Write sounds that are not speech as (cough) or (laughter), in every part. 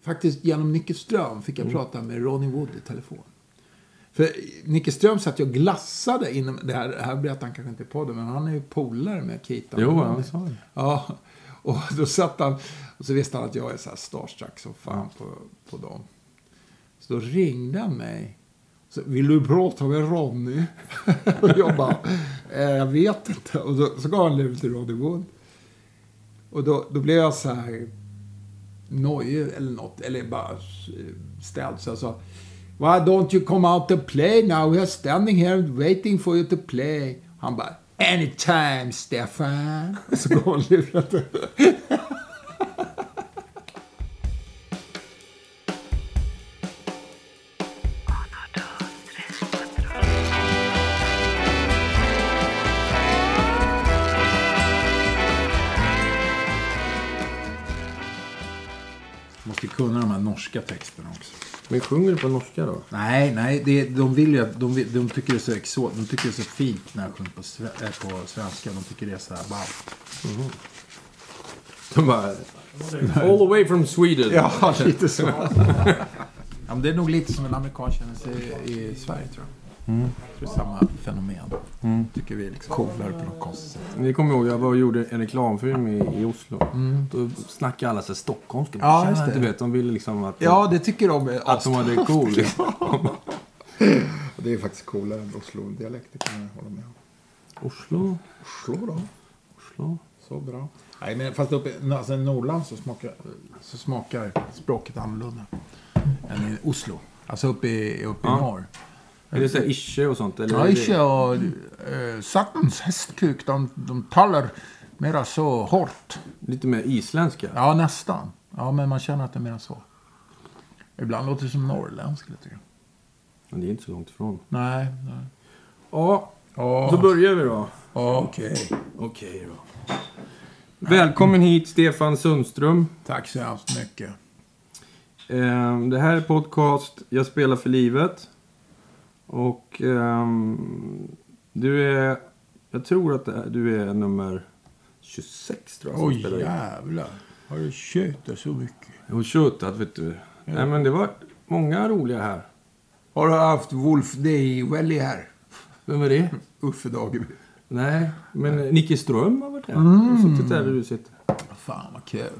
faktiskt genom Nicke Ström fick jag prata med Ronnie Wood i telefon. För Nicke Ström satt ju och glassade inom det här. Det här berättar han kanske inte på podden, men han är ju polare med Keita. Jo, han sa det. Ja, och då satt han och så visste han att jag är så här starstruck som fan på, på dem. Så då ringde han mig. Så, Vill du prata med Ronny? (laughs) och jag bara, eh, jag vet inte. Och då, så gav han luren till Ronny Wood. Och då, då blev jag så här nojig eller något, eller bara eh, ställd. Så alltså, jag sa, Why don't you come out and play now? We are standing here waiting for you to play. Han bara, anytime Stefan. (laughs) Så går han lurat. Norska texterna också. Men sjunger du på norska då? Nej, nej, det, de vill ju de, vill- de tycker det är så exot, de tycker det är så fint när jag sjunger på, sve- äh, på svenska. De tycker det är så här ballt. De bara... All the way from Sweden. Ja, lite så. ja, men det är nog lite som en amerikan känner sig i Sverige, tror jag. Tror det är samma fenomen. Tycker vi är liksom coolare på något konstigt sätt. Ni kommer ihåg, jag var och gjorde en reklamfilm i, i Oslo. Då snackade alla så stockholmska. Ja, just det. Du vet, de ville liksom att... Ja, det tycker de är Att de hade det cool. (laughs) Det är faktiskt coolare än Oslo-dialekt, det kan jag hålla med om. Oslo? Oslo då? Oslo? Så bra. Nej, men fast uppe i alltså, i Norrland så smakar, så smakar språket annorlunda än i Oslo. Alltså uppe i, uppe i Ja. norr. Är det så ische och sånt? Eller Ja, inte och äh, Sattens hästkuk, de, de talar mera så hårt. Lite mer isländska? Ja, nästan. Ja, men man känner att det är mer så. Ibland låter det som norrländska lite grann. Men det är inte så långt ifrån. Nej, nej. Ja, Ja, då börjar vi då. okej. Okej då. Välkommen hit Stefan Sundström. Tack så hemskt mycket. Ehm, Det här är podcast Jag spelar för livet. Och ehm, du är... Jag tror att är, du är nummer 26 tror jag Oj, in. jävlar. Har du tjötat så mycket? Och tjötat vet du. Nej men det var många roliga här. Har du haft Wolf Dewelly här? Vem är det? Uffe Dageby. Nej, men Nicke Ström har varit här. Mm. Suttit där där du sitter. Fan vad kul.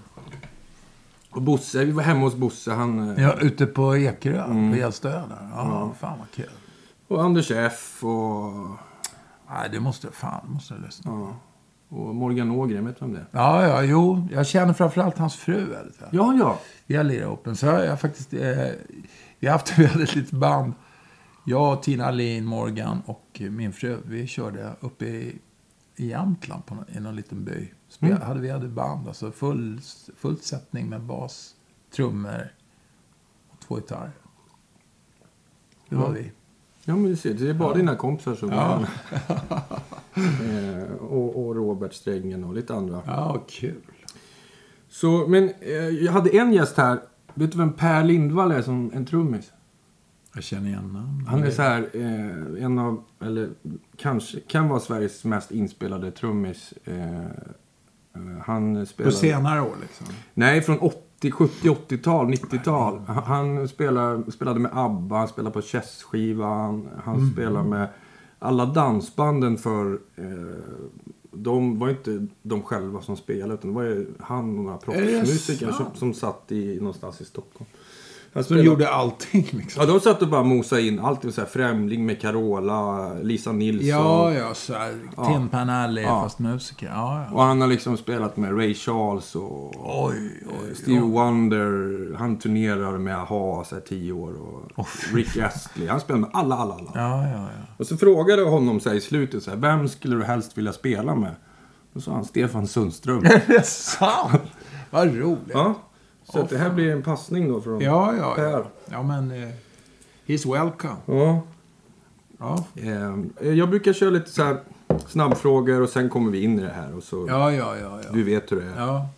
Och Bosse, vi var hemma hos Bosse. Han, eh, Ja, ute på Ekerö, på Gällstö där. Ja, fan vad kul. Och Anders F och, Nej, det måste fan, det måste jag lyssna. ja, och Morgan Ågren. Vet du vem det är? Ja, ja, jo. Jag känner framförallt hans fru väl. Ja, ja. Vi har lirat ihop. Så har jag faktiskt... Eh, vi, har haft, vi (laughs) hade ett litet band. Jag, Tina Alin, Morgan och min fru. Vi körde uppe i, i Jämtland på någon, i någon liten by. Spel, Mm. hade, vi hade band. Alltså full, full sättning med bas, trummor och två gitarrer. Det var Ja. vi. Ja, men du ser. Det är bara dina kompisar som Ja. (laughs) eh, och, och Robert Strängen och lite andra. Ja, kul. Så, men eh, jag hade en gäst här. Vet du vem Per Lindvall är som en trummis? Jag känner igen namnet. Han är så här, eh, en av, eller kanske, kan vara Sveriges mest inspelade trummis. Eh, eh, han På spelar... senare år liksom. Nej, från 80, 70, 80-tal, 90-tal. Han, spelar, spelade med ABBA, han spelade på Chess-skivan. Han Mm. spelar med alla dansbanden för... Eh, de var inte de själva som spelade, utan det var ju han och några proffsmusiker som, som satt i, någonstans i Stockholm. Han Så de gjorde allting liksom. Ja, de satt och bara mosade in allt. Det var så här, Främling med Carola, Lisa Nilsson. Ja, ja. Så här, Ja. Tim Panelli, Ja. fast musiker. Ja, ja. Och han har liksom spelat med Ray Charles och Oj, oj, eh, Stevie oj. Wonder. Han turnerar med AHA så här, tio år. Och Rick Astley. Han spelar med alla, alla, alla. Ja, ja, ja. Och så frågade jag honom så här, i slutet så här, vem skulle du helst vilja spela med? Då sa han Stefan Sundström. (laughs) Är det sant? Vad roligt. ja. Så att det här blir en passning då från Ja, ja. Per. Ja, men... Eh, he's welcome. Ja. Ja. Eh, jag brukar köra lite så här snabbfrågor och sen kommer vi in i det här. Och så, Ja, ja, ja. ja. Du vet hur det är. ja.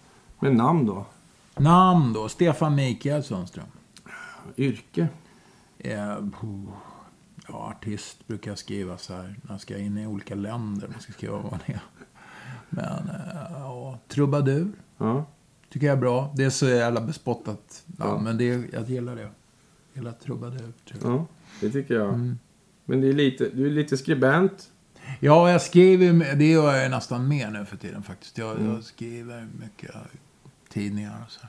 Men namn då? Namn då? Stefan Mikael Sundström. Yrke? Eh, ja, artist brukar jag skriva så här. När jag ska in i olika länder. Man ska skriva vad man är. Men, eh, ja. Trubadur. Ja. Tycker jag är bra. Det är så jävla bespottat. Ja, Ja. Men det, jag gillar det. Hela trubadur. Ja, det tycker jag. Mm. Men det är lite, du är lite skribent. Ja, jag skriver, det gör jag nästan mer nu för tiden faktiskt. Jag, Mm. jag skriver mycket tidningar och så.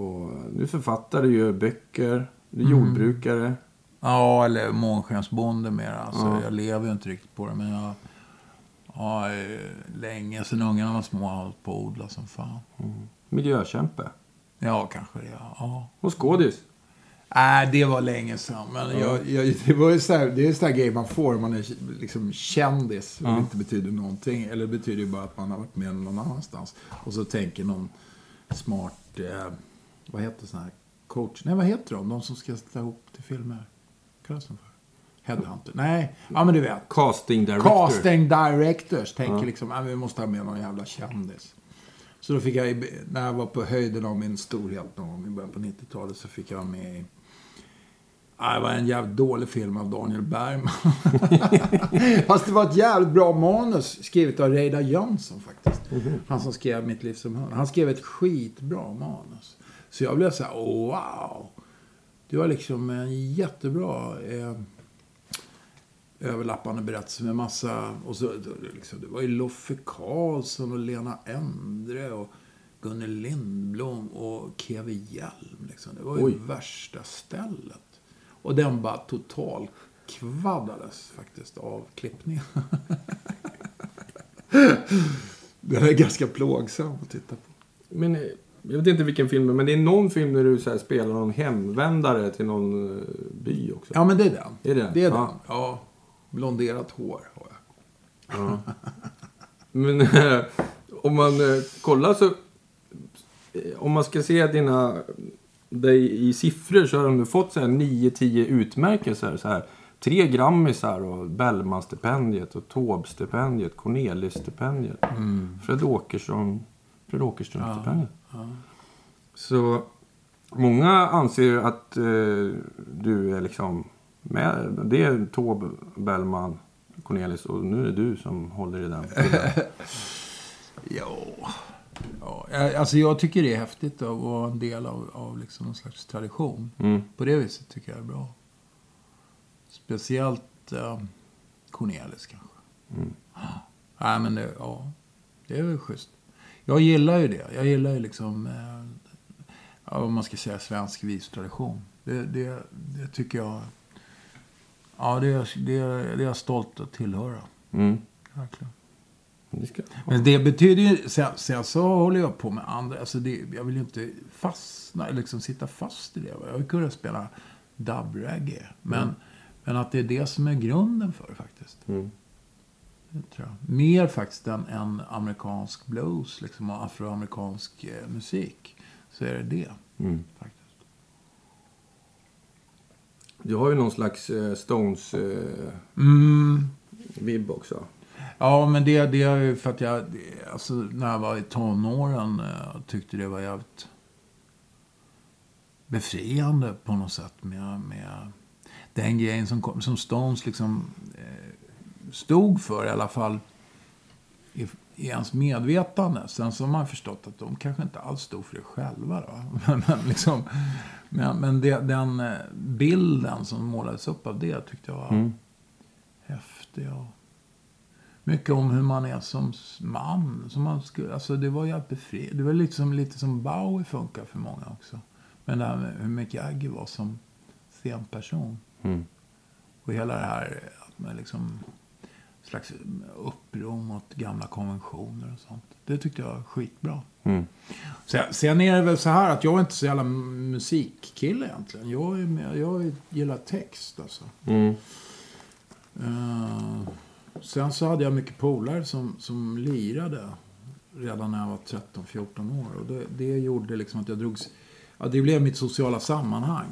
Och du är författare, du gör böcker. Du är Mm. jordbrukare. Ja, eller månskensbonde mer. Alltså, Ja. Jag lever ju inte riktigt på det, men jag har eh, länge, sedan ungarna var små, hållit på att odla som fan. Miljökämpe. Ja, kanske det. Ja. Och skådis. Nej, det var länge sedan. Men jag, jag, det, var ju så här, det är en sån här grej man får om man är liksom kändis. Och Ja. det inte betyder någonting. Eller det betyder ju bara att man har varit med någon annanstans. Och så tänker någon smart, eh, vad heter sån här coach? Nej, vad heter de? De som ska sätta ihop till filmer. Vad kallas de för? Headhunter? Nej, ja men du vet. Casting director. Casting directors tänker Ja. liksom, ah, vi måste ha med någon jävla kändis. Så då fick jag, när jag var på höjden av min storhet någon gång i början på 90-talet så fick jag vara med i det var en jävligt dålig film av Daniel Bergman. (laughs) Fast det var ett jävligt bra manus skrivet av Reidar Jönsson faktiskt. Han som skrev Mitt liv som hund. Han skrev ett skitbra manus. Så jag blev så här, wow. Det var liksom en jättebra eh, överlappande berättelse med massa... Och så, liksom, det var ju Loffe Karlsson och Lena Endre och Gunnel Lindblom och Keve Hjelm. Liksom. Det var ju Oj. värsta stället. Och den bara total kvaddades faktiskt av klippningen. (laughs) Den är ganska plågsam att titta på. Men eh, jag vet inte vilken film, men det är någon film där du så spelar någon hemvändare till någon eh, by också. Ja, men det är den. Är det? Det är Ja. den. Ja. Blonderat hår har jag. Ja. Men eh, om man eh, kollar så... eh, Om man ska se dina... Dig i siffror så har du fått så här 9-10 utmärkelser. Så här, tre Grammisar och Bellman-stipendiet och Taube-stipendiet, Cornelis-stipendiet. Fred Åkerström, Fred Åkerström-stipendiet. Så många anser att eh, du är liksom med. Det är Taube, Bellman, Cornelis och nu är det du som håller i den. (laughs) Ja. ja. Alltså jag tycker det är häftigt att vara en del av, av liksom någon slags tradition. Mm. På det viset tycker jag det är bra. Speciellt eh, Cornelis kanske. Mm. (gasps) Nej, men det, ja, det är väl schysst. Jag gillar ju det. Jag gillar ju liksom, eh, ja, vad man ska säga, svensk vistradition. Det, det, det tycker jag, ja, det är, det, är, det är jag stolt att tillhöra. Mm. Verkligen. Men det betyder ju, sen, sen så håller jag på med andra, alltså det, jag vill ju inte fastna, liksom sitta fast i det. Jag vill kunna spela dub-reggae. Men, men att det är det som är grunden för det faktiskt. Mm. Det tror jag. Mer faktiskt än, än amerikansk blues liksom, och afroamerikansk eh, musik. Så är det det Mm. faktiskt. Du har ju någon slags eh, Stones-vibb Mm. också. Ja, men det, det är ju för att jag, alltså när jag var i tonåren eh, tyckte det var jävligt befriande på något sätt med, med den grejen som, kom, som Stones liksom eh, stod för i alla fall i, i ens medvetande. Sen så har man förstått att de kanske inte alls stod för det själva. Då. (laughs) Men, men, liksom, men, men det, den eh, bilden som målades upp av det tyckte jag var Mm. häftig. Och mycket om hur man är som man. Som man skulle, alltså det var befriande. Det var lite som, lite som Bowie funkar för många också. Men det här med hur Mick Jagger var som scenperson. Mm. Och hela det här att man liksom slags uppror mot gamla konventioner och sånt. Det tyckte jag var skitbra. Mm. Sen, sen är det väl så här att jag är inte så jävla musikkille egentligen. Jag, är med, jag gillar text alltså. Mm. Eh, sen så hade jag mycket polare som, som lirade redan när jag var 13-14 år. Och det, det gjorde liksom att jag drogs... Ja, det blev mitt sociala sammanhang.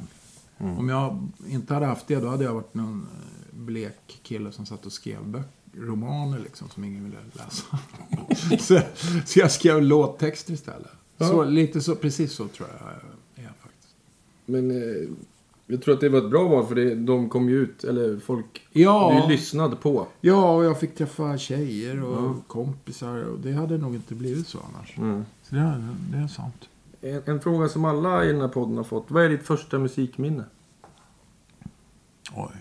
Om jag inte hade haft det, då hade jag varit någon eh, blek kille som satt och skrev böcker, romaner liksom, som ingen ville läsa. (laughs) så, så jag skrev låttexter istället. Ja. Så, lite så, precis så tror jag jag är faktiskt. Men eh, jag tror att det var ett bra val för det, de kom ju ut, eller folk Ja. du lyssnade på. Ja, och jag fick träffa tjejer och Ja. kompisar. Och det hade nog inte blivit så annars. Mm. Så det, är- det är sant. En, en fråga som alla i den här podden har fått. Vad är ditt första musikminne? Oj.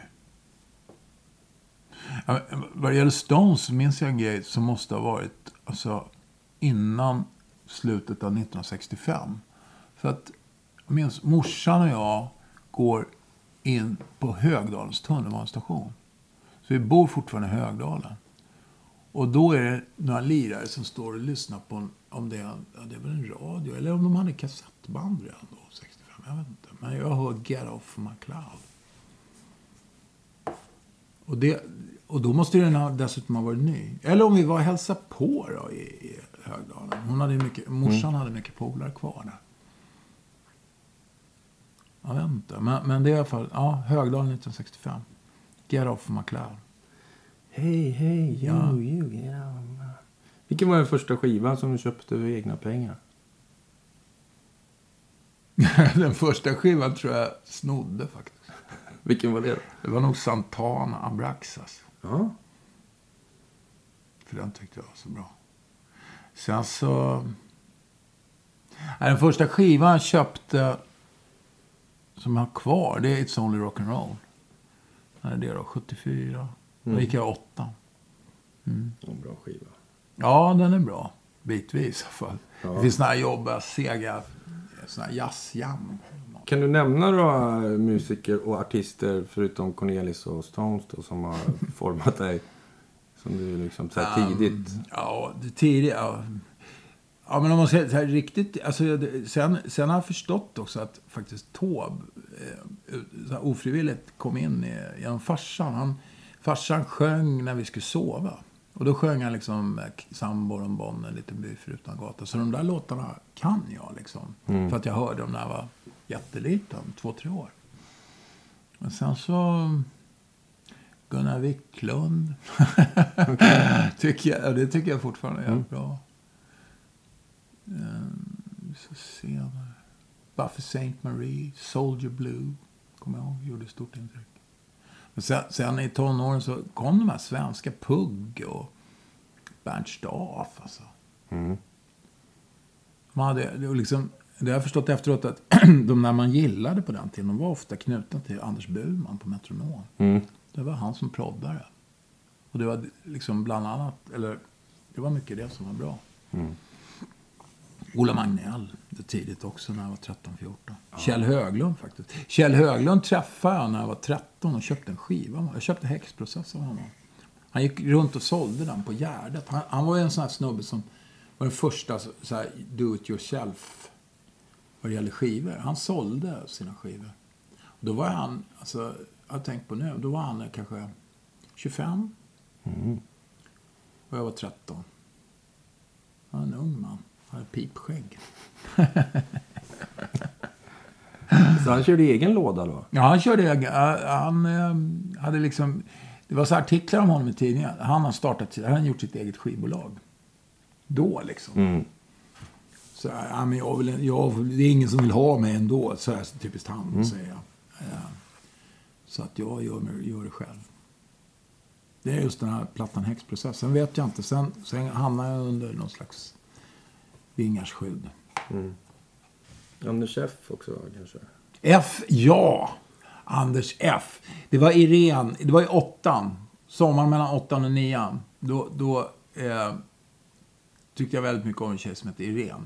Ja, eh, vad det gäller Stones minns jag en grej som måste ha varit alltså, innan slutet av 1965. För att jag minns morsan och jag går in på Högdalens tunnelbanestation. Så vi bor fortfarande i Högdalen. Och då är det några lirare som står och lyssnar på en, om det, är- ja, det är väl en radio, eller om de hade kassettband redan då, 65, jag vet inte. Men jag hör Get Off My Cloud. Och, det, och då måste den ha, dessutom ha varit ny. Eller om vi var och hälsade på då i, i Högdalen. Hon hade mycket, morsan hade mycket polare kvar där. Jag vet inte. Men, men det är i alla fall, ja, Högdalen 1965. Get Off My Cloud. Hej, hej, Ja. you, you, yeah. Vilken var den första skivan som du köpte för egna pengar? (laughs) Den första skivan tror jag snodde faktiskt. Vilken var det då? Det var nog Santana Abraxas. Ja. För den tyckte jag var så bra. Sen så... Nej, Den första skivan jag köpte som jag har kvar, det är It's Only Rock'n'Roll. När är det då? 74? Då gick jag åtta. En bra skiva. Ja, den är bra. Bitvis i alla fall. Ja. Det finns såna här jobbiga, sega såna här jazzjam. Kan du nämna några musiker och artister förutom Cornelis och Stones då, som har (laughs) format dig? Som du liksom så här tidigt... Ja, det tidiga... Ja. ja, men om man säger så här riktigt... Alltså, sen, sen har jag förstått också att faktiskt Taube eh, ofrivilligt kom in i, genom farsan. Han, farsan sjöng när vi skulle sova. Och då sjöng han liksom Sambor om Bonn, en liten by förutan gata. Så de där låtarna kan jag liksom. För att jag hörde dem när jag var jätteliten, två, tre år. Men sen så... Gunnar Wiklund. (laughs) tycker jag, ja, det tycker jag fortfarande är Mm. bra. Um, så senare. Buffy Saint Marie, Soldier Blue. Kommer jag ihåg, gjorde stort intryck. Men sen, sen i tonåren så kom de här svenska Pugg och Bernt Staaf. Alltså. Mm. Man hade, liksom, det har jag förstått efteråt att (clears throat) de där man gillade på den tiden, de var ofta knutna till Anders Burman på Metronom. Mm. Det var han som proddade. Och det var liksom bland annat, eller det var mycket det som var bra. Mm. Ola Magnell, det tidigt också när jag var 13-14. Kjell Höglund faktiskt. Kjell Höglund träffade jag när jag var 13 och köpte en skiva. Jag köpte häxprocess av honom. Han gick runt och sålde den på Gärdet. Han, han var ju en sån här snubbe som var den första så, så här, do it yourself vad det gäller skivor. Han sålde sina skivor. Då var han, alltså, jag har tänkt på nu, då var han kanske 25. Och jag var 13. Han var en ung man. Han hade pipskägg. (laughs) Så han körde egen låda då? Ja, han körde egen. äh, Han eh, hade liksom... Det var så artiklar om honom i tidningen. Han har startat, han har gjort sitt eget skivbolag. Då liksom. Mm. Så, ja, men jag vill, jag, det är ingen som vill ha mig ändå. Så här, typiskt han, säger jag. Eh, Så att jag gör, gör det själv. Det är just den här plattan häxprocess. Sen vet jag inte. Sen, sen hamnar jag under någon slags vingars skydd. Anders F också kanske? F, ja. Anders F. Det var Irene. Det var i åttan. Sommaren mellan åttan och nian. Då, då eh, tyckte jag väldigt mycket om en tjej som hette Irene.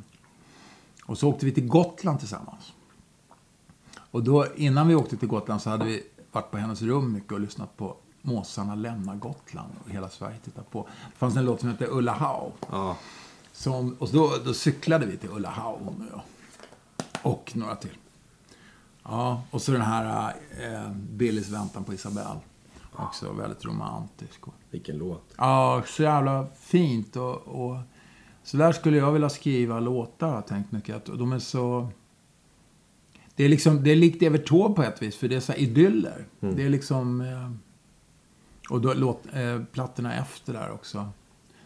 Och så åkte vi till Gotland tillsammans. Och då, innan vi åkte till Gotland så hade vi varit på hennes rum mycket och lyssnat på Måsarna lämnar Gotland. Och hela Sverige tittar på. Det fanns en låt som hette Ulla Hau. Ja. Som, och då, då cyklade vi till Ulla Hau, hon och jag. Och några till. Ja, och så den här eh, Billys väntan på Isabelle. Också väldigt romantisk. Vilken låt. ja, så jävla fint. Och, och så där skulle jag vilja skriva låtar, har jag tänkt mycket. Att de är så... Det är, liksom, det är likt Evert Taube på ett vis, för det är så här idyller. Det är liksom... Eh, och då, låt, eh, plattorna efter där också.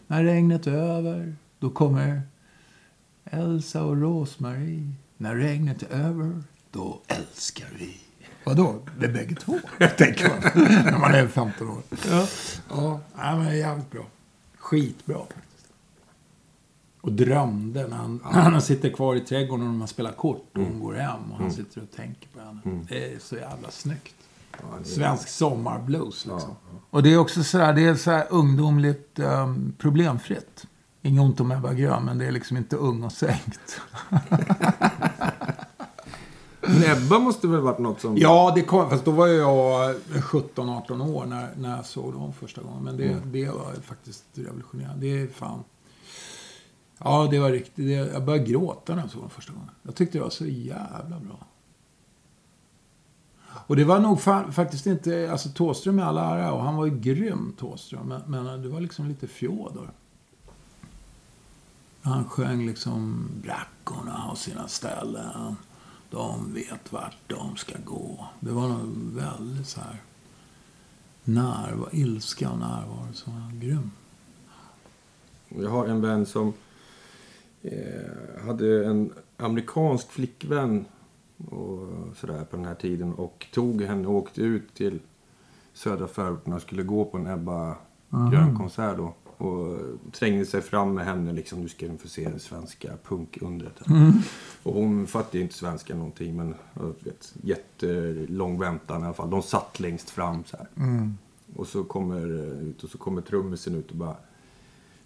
När regnet är över, då kommer Elsa och Rosmarie. När regnet är över, då älskar vi. Vadå? Det är bägge två, (laughs) tänker man. När man är 15 år. Ja. Ja, men det är jävligt bra. Skitbra. Och drömde när han, han sitter kvar i trädgården och man spelar kort och hon går hem och han sitter och tänker på henne. Det är så jävla snyggt. Svensk sommarblues liksom. Och det är också sådär, det är så här ungdomligt um, problemfritt. Inget ont om Ebba Grön, men det är liksom inte ung och sänkt. (laughs) Nebba måste väl varit något som... Ja, det kom, fast då var jag 17-18 år när, när jag såg dem första gången. Men det, det var faktiskt revolutionerande. Det är fan... Ja, det var riktigt. Det, jag började gråta när jag såg den första gången. Jag tyckte det var så jävla bra. Och det var nog fa faktiskt inte... Alltså Tåström i alla ära, och han var ju grym Tåström. Men, men det var liksom lite Fjodor. Han sjöng liksom brackorna har sina ställen. De vet vart de ska gå. Det var nog väldigt så här närvaro, ilska och närvaro som var grym. Jag har en vän som eh, hade en amerikansk flickvän och sådär på den här tiden och tog henne och åkte ut till södra förorten och skulle gå på en Ebba Grön-konsert då. Och trängde sig fram med henne liksom, nu ska du få se det svenska punkundret. Och hon fattade ju inte svenska någonting men vet, jättelång väntan i alla fall. De satt längst fram så här. Och så kommer eh, ut och så kommer trummisen ut och bara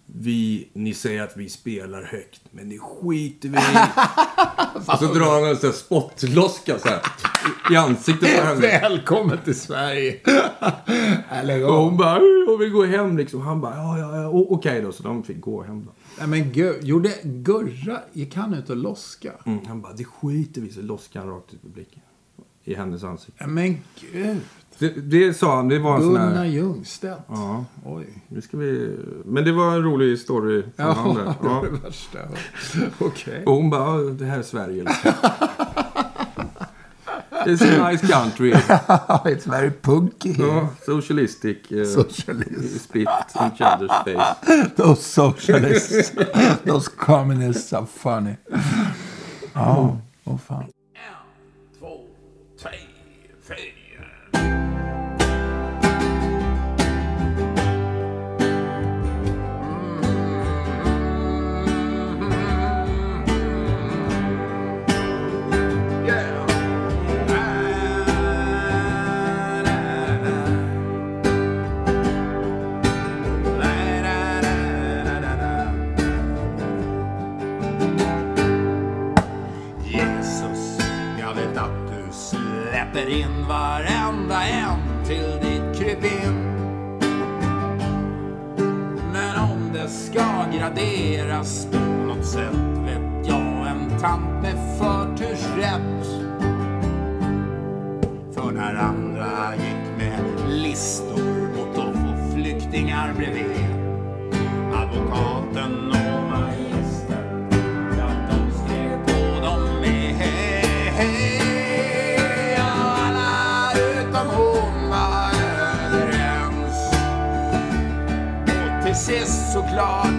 vi, ni säger att vi spelar högt, men det skiter vi i. (laughs) och så drar han en sån här spottloska så här, i ansiktet på henne. Välkommen till Sverige! (laughs) Och hon bara, "Oj, jag vill gå hem liksom. Han bara, ja, ja, ja, okej då. Så de fick gå hem då. Nej men gud, gjorde Gurra, gick han ut och loska? Mm, han bara, det skiter vi i. Så loskade han rakt ut i publiken. I hennes ansikte. Nej men gud. Det, det sa han, det var en sån här... Ljungstedt. Ja, Oj. nu ska vi... Men det var en rolig story från han där. Ja, det Ja. var det värsta. Okej. Och hon bara, "Ja, det här är Sverige liksom. It's a nice country. (laughs) It's very punky here. Ja, socialistic. Uh, Socialist. spit each other's face. Those socialists. (laughs) Those communists are funny. Ja, åh fan. Släpper in varenda en till ditt krypin. Men om det ska graderas på något sätt vet jag en tant med förtursrätt. För när andra gick med listor mot att få flyktingar bredvid Lord.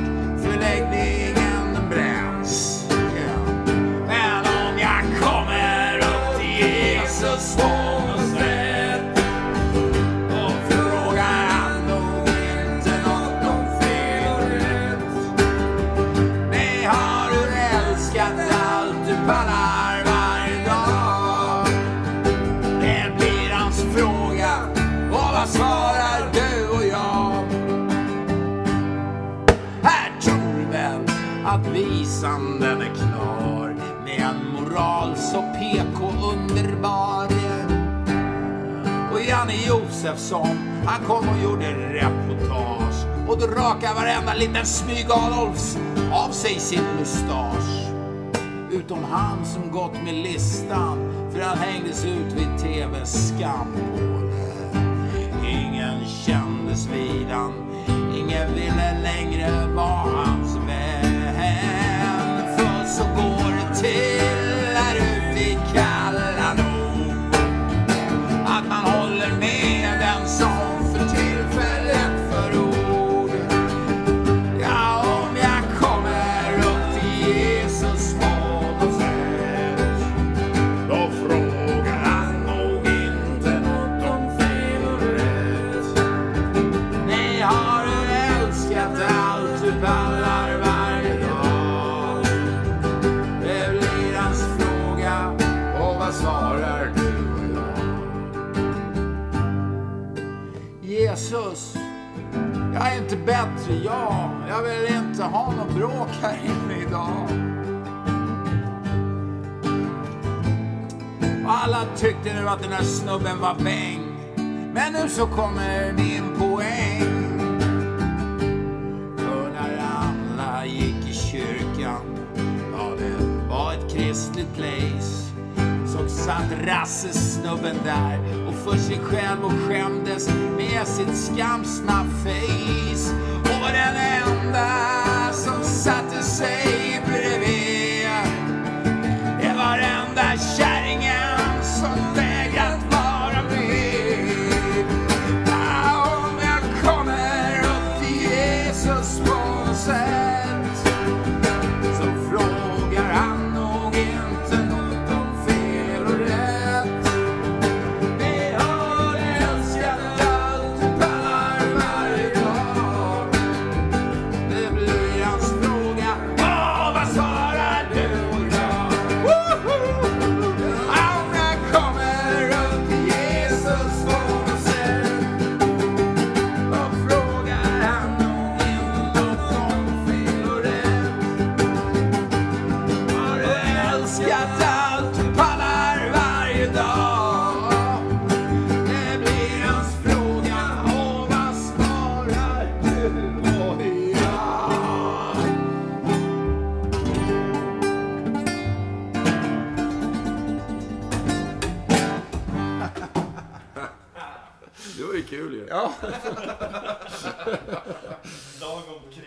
Josefsson, han kom och gjorde reportage. Och då rakade varenda liten smyg-Adolfs av sig sin mustasch. Utom han som gått med listan för han hängdes ut vid TVs skampåle. Ingen kändes vid han, ingen ville längre vara hans vän. För så går det till bättre, jag. Jag vill inte ha något bråk här inne idag. Alla tyckte nu att den här snubben var bäng. Men nu så kommer min poäng. För när alla gick i kyrkan, ja det var ett kristligt place. Så satt rassesnubben där och för sig själv och skämdes med sitt skamsna face. Och var den enda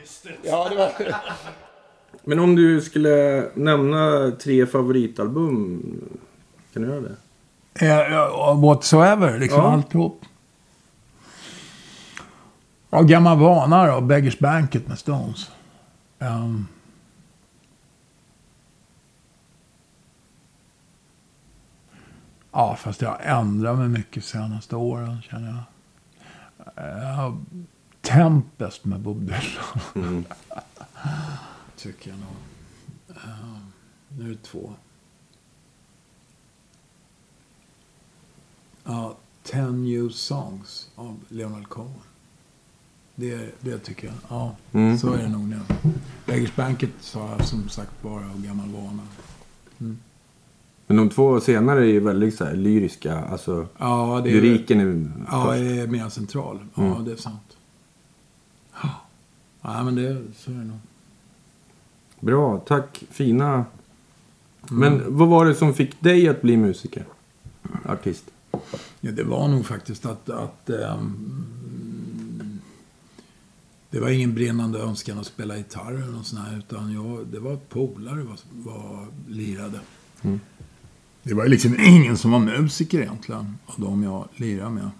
Kristet. ja det var... (laughs) Men om du skulle nämna tre favoritalbum. Kan du göra det? Uh, whatsoever, liksom Ja. alltihop. Ja, gammal vana då. Beggars Banquet med Stones. Ehm. ja, fast jag har ändrat mig mycket senaste åren känner jag. Uh, Tempest med Bob Dylan. Mm. Tycker jag nog. Ehm, nu är det två. Ja, Ten New Songs av Leonard Cohen. Det, det tycker jag. Ja, Mm. så är det nog nu. Beggars Banquet sa jag som sagt bara av gammal vana. Men de två senare är ju väldigt så här lyriska. Alltså, Ja, det är, är ja, först. det är mer central. Ja, Mm. det är sant. Ja, men det, så är det nog. Bra, tack. Fina. Mm. Men vad var det som fick dig att bli musiker? Artist? Ja, det var nog faktiskt att... att ehm, det var ingen brinnande önskan att spela gitarr eller något sånt här, utan jag, det var polare var, var lirade. Mm. Det var liksom ingen som var musiker egentligen, av de jag lirade med.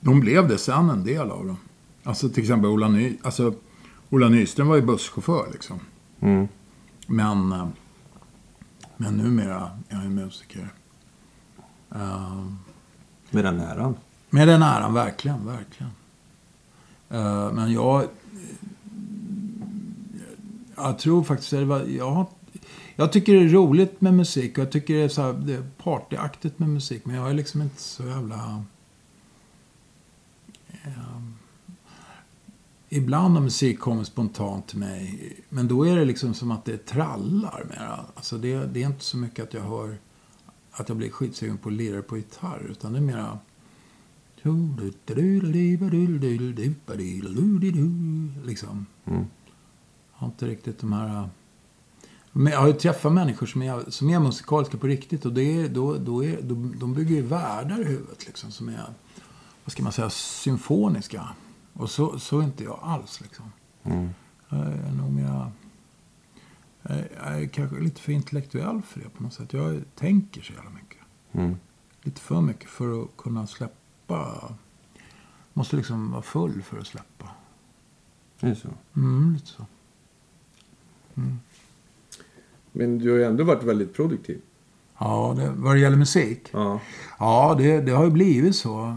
De blev det sen, en del av dem. Alltså till exempel Ola, Ny, alltså, Ola Nyström var ju busschaufför liksom. Mm. Men, eh, men numera är ju musiker. Ehm, Med den äran. med den äran, verkligen, verkligen. Eh, men jag... Jag tror faktiskt att det var... Jag, jag tycker det är roligt med musik och jag tycker det är, så här, det är partyaktigt med musik. Men jag är liksom inte så jävla... eh, ibland har musik kommit spontant till mig. Men då är det liksom som att det trallar mera. Alltså det, det är inte så mycket att jag hör... Att jag blir skitsugen på att lira på gitarr. Utan det är mera... (laughs) Liksom. Mm. Jag har inte riktigt de här... Men jag har ju träffat människor som är, som är musikaliska på riktigt. Och det är, då, då är, de, de bygger ju världar i huvudet liksom, som är, vad ska man säga, symfoniska. Och så, så är inte jag alls. Liksom. Mm. Jag är nog mera... Jag är, jag är kanske lite för intellektuell för det på något sätt. Jag tänker så jävla mycket. Mm. Lite för mycket för att kunna släppa. Måste liksom vara full för att släppa. Det är så. Mm, lite så. Men du har ju ändå varit väldigt produktiv. Ja, det, vad det gäller musik. Ja. Ja, det, det har ju blivit så.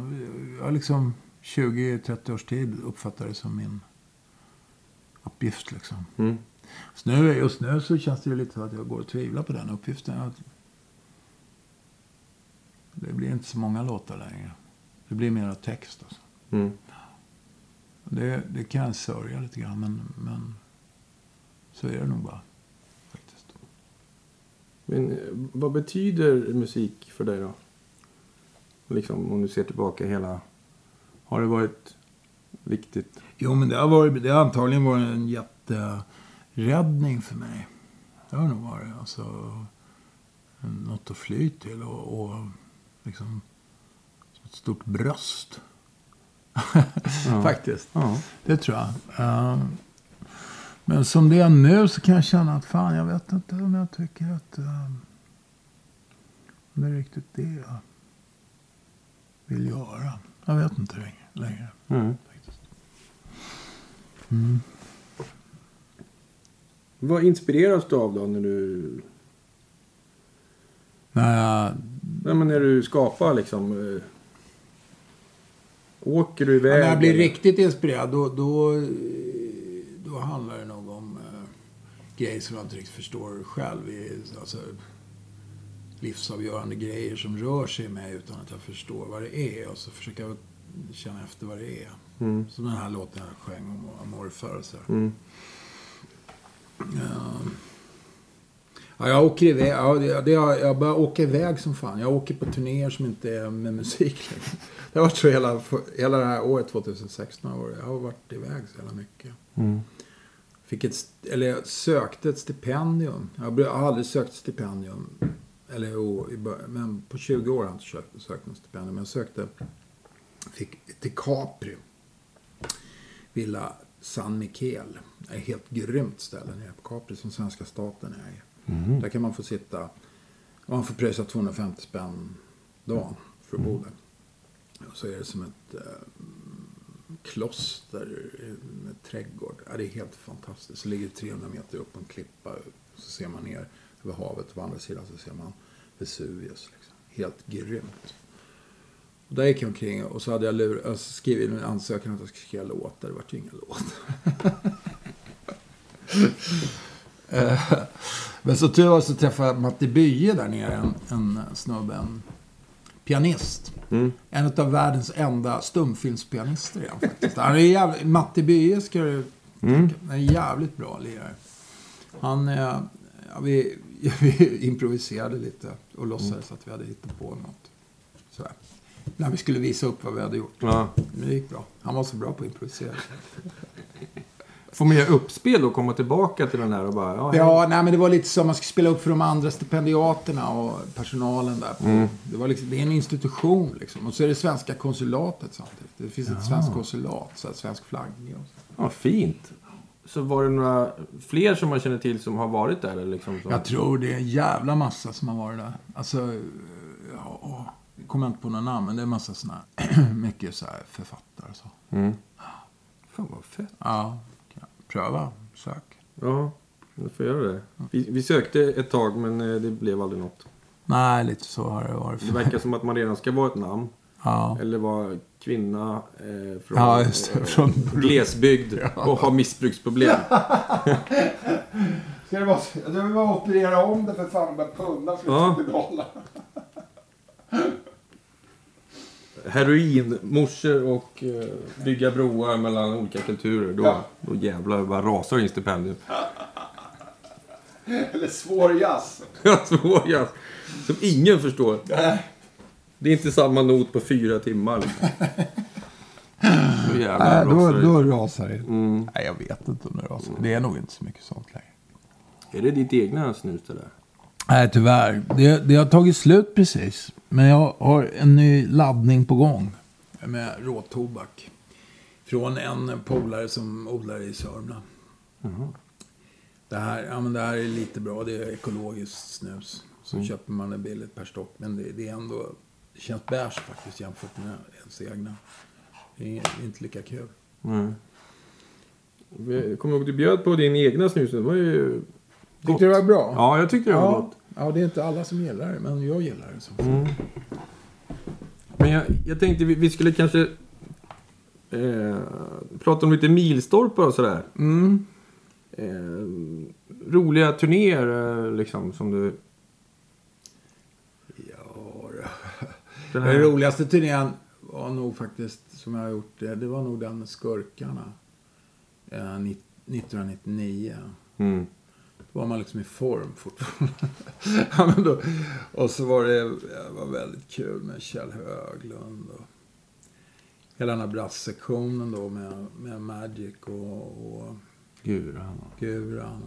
Jag liksom 20-30 års tid uppfattat det som min uppgift liksom. Mm. Så nu, just nu så känns det ju lite att jag går och tvivlar på den uppgiften. Att Det blir inte så många låtar längre. Det blir mera text alltså. Mm. Det, det kan jag sörja lite grann, men, men så är det nog bara. Faktiskt. Men eh, vad betyder musik för dig då? Liksom om du ser tillbaka hela... Har det varit viktigt? Jo, men det har, varit, det har antagligen varit en jätteräddning för mig. Det har nog varit. Alltså, något att fly till och, och liksom ett stort bröst. (laughs) Faktiskt. Ja. Det tror jag. Eh, men som det är nu så kan jag känna att fan, jag vet inte om jag tycker att uh, det är riktigt det jag vill göra. Jag vet inte längre. längre Mm. faktiskt. Vad inspireras du av då när du... Jag, Nej, men när du skapar liksom... eh, Åker du iväg? när jag blir eller? riktigt inspirerad då, då, då handlar det nog om uh, grejer som jag inte riktigt förstår själv. Alltså, livsavgörande grejer som rör sig i mig utan att jag förstår vad det är. Och så försöker jag känna efter vad det är. Mm. Som den här låten jag sjöng om Amor förr. Så. Mm. Ja, jag åker iväg. Ja, det, det, jag, bara åker iväg som fan. Jag åker på turnéer som inte är med musik längre. (laughs) Det har varit så hela, hela det här året 2016. har varit- Jag har varit iväg så jävla mycket. Mm. Fick ett, eller jag sökte ett stipendium. Jag har aldrig sökt stipendium. Eller bör- men på 20 år har jag inte sökt, sökt något stipendium. Men jag sökte, fick till Capri. Villa San Michel. Det är ett helt grymt ställe nere på Capri som svenska staten äger. Där kan man få sitta, man får pröjsa 250 spänn dagen för att bo där. Och så är det som ett eh, kloster med trädgård. Ja, det är helt fantastiskt. Så ligger det 300 meter upp på en klippa. Så ser man ner över havet. På andra sidan så ser man Vesuvius. Liksom. Helt grymt. Och där gick jag omkring och så hade jag lur, alltså skrivit en ansökan att jag skulle skriva låtar. Det vart ju ingen låt. Eh, (laughs) Men så tur var så träffade jag Matti Bye där nere. En, en snubbe, en pianist. Mm. En av världens enda stumfilmspianister han faktiskt. Han är jävligt, Matti Bye ska du Mm. Är en jävligt bra lirare. Han, ja, vi, (laughs) vi improviserade lite och låtsades att vi hade hittat på något. Sådär. När vi skulle visa upp vad vi hade gjort. Ja. Men det gick bra. Han var så bra på att improvisera. Får man göra uppspel och komma tillbaka till den här och bara... Ja, Ja, nej, men det var lite så. Man skulle spela upp för de andra stipendiaterna och personalen där. På. Det, var liksom, det är en institution liksom. Och så är det svenska konsulatet samtidigt. Det finns ett svenskt konsulat, så här, svensk flagg. Och så. Ja, fint. Så var det några fler som man känner till som har varit där? Liksom så? Jag tror det är en jävla massa som har varit där. Alltså, ja, jag kommer inte på några namn, men det är en massa sådana här, (clears throat) mycket så här författare så. Mm. Fan vad fett. Ja, pröva, sök. Ja, jag får göra det. Vi, vi sökte ett tag men eh, det blev aldrig något. Nej, lite så har det varit. Det verkar som att man redan ska vara ett namn. Ja. Eller vara kvinna eh, från, Ja, just det. eh, Från- glesbygd (laughs) och ha missbruksproblem. (laughs) Ska det vara så? Jag vill bara operera om det för fan och börja punna för Ja. behålla. (laughs) Heroin, morsor och eh, bygga broar mellan olika kulturer. Då, Ja. då jävlar bara rasar in stipendium. Eller svår jazz. Svår jazz. Som ingen förstår. Det är inte samma not på fyra timmar. (laughs) Liksom. Nej, då, rasar det. då rasar det. Mm. Nej, jag vet inte om det rasar. Det är nog inte så mycket sånt längre. Är det ditt egna snus det där? Nej, tyvärr. Det, det har tagit slut precis. Men jag har en ny laddning på gång. Med råtobak. Från en polare som odlar i Sörmland. Det här, ja, men det här är lite bra. Det är ekologiskt snus. Så köper man det billigt per stock. Men det, det är ändå... Känns beige faktiskt jämfört med ens egna. Det är inte lika kul. Mm. Jag kommer ihåg att du bjöd på din egna snus. Det var ju... Tyckte du det var bra? Ja, jag tyckte det var ja. gott. Ja, det är inte alla som gillar det. Men jag gillar det. Så. Mm. Men jag, jag tänkte vi, vi skulle kanske eh, prata om lite milstolpar och sådär. Mm. Eh, roliga turnéer eh, liksom som du... Den Den här, roligaste turnén var nog faktiskt, som jag har gjort det, det var nog den med Skurkarna. Eh, ni- 1999. Mm. Då var man liksom i form fortfarande. (laughs) ja, men då, och så var det, det var väldigt kul med Kjell Höglund och hela den här brasssektionen då med, med Magic och, och Guran. Guran.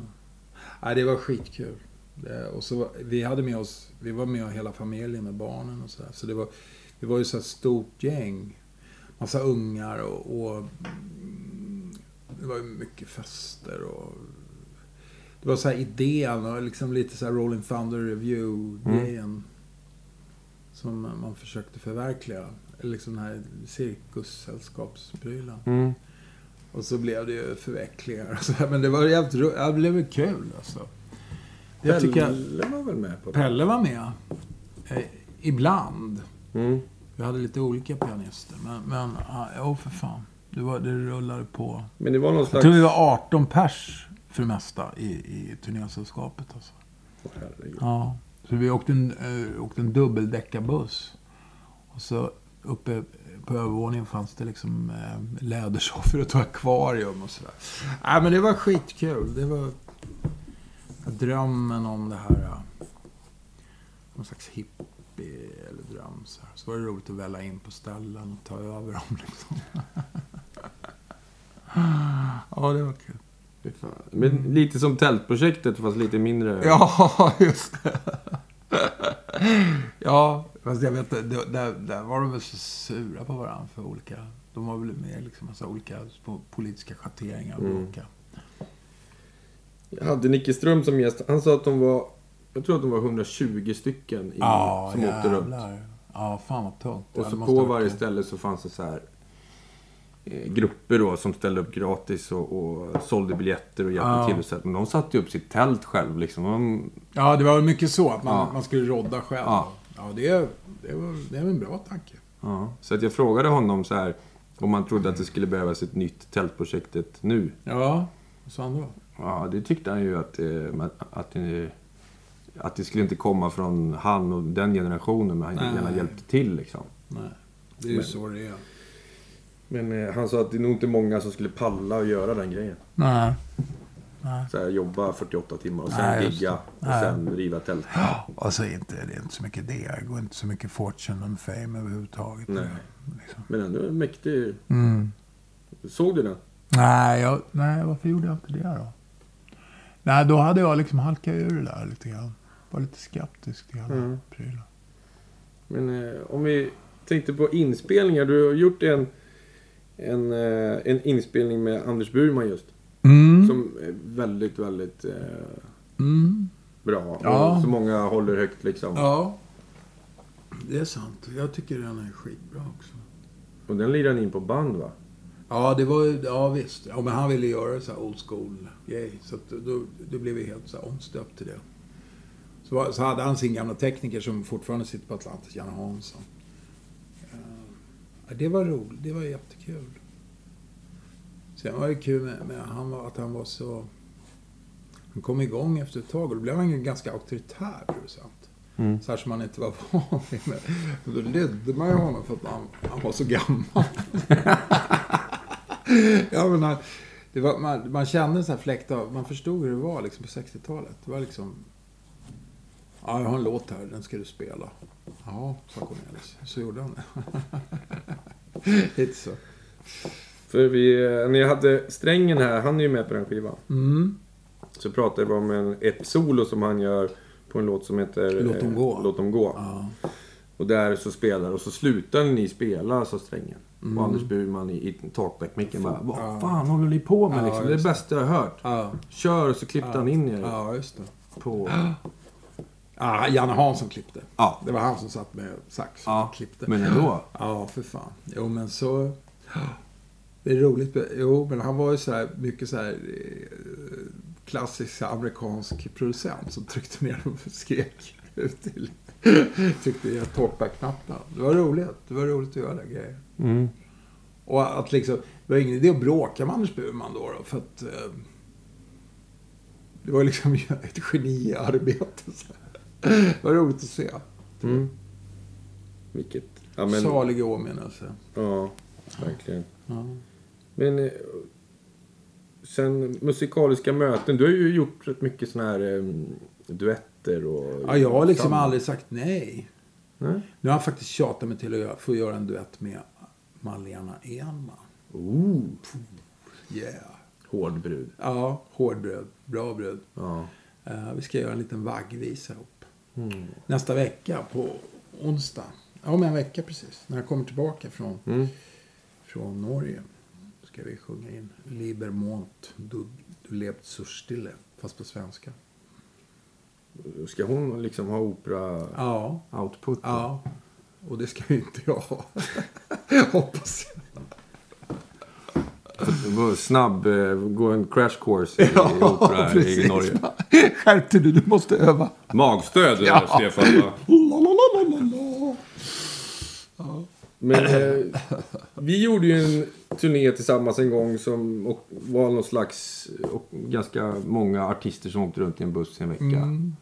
Nej, det var skitkul. Det, och så, vi hade med oss, vi var med hela familjen med barnen och sådär. Så det var, vi var ju så här stort gäng. Massa ungar och, och mm, det var ju mycket fester och det var så här idén och liksom lite så här Rolling Thunder Review-grejen. Som man försökte förverkliga. Eller liksom den här cirkussällskapsprylen. Mm. Och så blev det ju förvecklingar och så här. Men det var jävligt ro- ja, Det blev kul alltså. Jag Pelle var väl med på det? Pelle var med. Eh, ibland. Mm. Vi hade lite olika pianister. Men, men ja, jo för fan. Det, var, det rullade på. Men det var någon Jag slags... tror vi var 18 pers för det mesta i, i turnésällskapet. Alltså. Åh, herregud. Ja. Så vi åkte en, äh, åkte en dubbeldäckarbuss. Och så uppe på övervåningen fanns det liksom äh, lädersoffor och ett akvarium och sådär. Nej men det var skitkul. Det var drömmen om det här. äh, Någon slags hippie eller dröm. Så, här. så var det roligt att välla in på ställen och ta över dem (laughs) liksom. ja, det var kul. Men lite som tältprojektet fast lite mindre. Ja, (laughs) just det. ja, fast jag vet där, där var de väl så sura på varandra för olika... De var väl med liksom massa olika politiska schatteringar Mm. Jag hade Nicke Ström som gäst. Han sa att de var... Jag tror att de var 120 stycken i, Ja, som åkte runt. jävlar. Ja, fan vad tungt. Och det så på varje kul. ställe så fanns det så här eh, grupper då som ställde upp gratis och, och sålde biljetter och hjälpte Ja. till. Och så. Men de satte ju upp sitt tält själv liksom. De, Ja, det var väl mycket så att man, man skulle rodda själv. Ja. Ja, det, det, var, det är en bra tanke. ja. Så att jag frågade honom så här om han trodde att det skulle behövas ett nytt tältprojektet nu. Ja, vad sa han då? Ja, det tyckte han ju att, eh, att, eh, att det skulle inte komma från han och den generationen, men han Nej. gärna hjälpte till liksom. Nej, det är ju Men- så det är. Men eh, han sa att det är nog inte många som skulle palla och göra den grejen. Nej. Nej. Så här, jobba 48 timmar och sen Nej, gigga och Nej. sen riva tält. Alltså inte, det är inte så mycket det. Det går inte så mycket fortune and fame överhuvudtaget. Nej. Liksom. Men ändå en mäktig... Mm. Såg du den? Nej, jag, nej, varför gjorde jag inte det då? Nej, då hade jag liksom halkat ur det där lite grann. Var lite skeptisk till hela Mm. prylen. Men eh, om vi tänkte på inspelningar. Du har gjort en, en, eh, en inspelning med Anders Burman just. Mm. Som är väldigt, väldigt eh, Mm. bra. Ja. Och så många håller högt liksom. Ja. Det är sant. Jag tycker den är skitbra också. Och den lirar ni in på band va? Ja, det var ju, ja visst. Ja, men han ville göra så här old school grej. Så att då, då blev vi helt så här omstöpt till det. Så, var- så hade han sin gamla tekniker som fortfarande sitter på Atlantis, Janne Hansson. Ja, det var roligt. Det var jättekul. Sen var det kul med, med han var, att han var så... Han kom igång efter ett tag och då blev han ganska auktoritär producent. Mm. Så här som man inte var van vid. Då ledde man ju honom för att han, han var så gammal. (laughs) (laughs) ja, men det var, man, man kände så här fläkt av, man förstod hur det var liksom på 60-talet. Det var liksom... Ja, jag har en låt här, den ska du spela. Ja, sa Cornelis. Så gjorde han det. (laughs) Lite så. För vi, eh, när jag hade strängen här, han är ju med på den skivan. Mm. Så pratade vi om en, ett solo som han gör på en låt som heter Låt dem gå. Eh, Låt dem gå. Ja. Och där så spelar och så slutar ni spela, sa strängen. Mm. Och Anders Burman i, i talkback-micken bara Vad Ja. fan håller ni på med liksom? Det är det bästa jag har hört. Ja. Kör så klippte han in er Ja, just det. på... Ja, (gasps) Janne Hansson klippte. Ja. Det var han som satt med sax och Ja, klippte. men ändå. (gasps) Ja, för fan. Jo, men så... (gasps) Det är roligt. Jo, men han var ju så här mycket så här eh, klassisk amerikansk producent som tryckte ner och skrek ut till... (laughs) Tryckte i talkback-knappen. Det var roligt. Det var roligt att göra den grejen. Mm. Och att liksom... Det var ingen idé att bråka med Anders Burman då, då för att... Eh, det var liksom (laughs) ett geniarbete. Så. Det var roligt att se. Mm. Vilket... Ja, men, Salig åminnelse. ja, verkligen. Ja. Men eh, sen musikaliska möten. Du har ju gjort rätt mycket såna här eh, duetter och... ja, jag har liksom aldrig sagt nej. Nej? Nu har jag faktiskt tjatat mig till att få göra en duett med Malena Enman. Ooh, Yeah. hård brud. Ja, hård bröd. Bra bröd. Ja. Eh, vi ska göra en liten vaggvisa ihop. Mm. Nästa vecka på onsdag. Ja, om en vecka precis. När jag kommer tillbaka från, Mm. från Norge. Ska vi sjunga in Liber Mont du, du lebt så stille. Fast på svenska. Ska hon liksom ha opera Ja, output? ja. Och det ska ju inte jag ha. (laughs) Hoppas jag. Snabb, eh, gå en crash course i, (laughs) i opera här i Norge. (laughs) Skärp dig du, du måste öva. Magstöd, Ja. Stefan. va? Lalalala. Men eh, vi gjorde ju en turné tillsammans en gång som och var någon slags... Och ganska många artister som åkte runt i en buss i en vecka. Mm.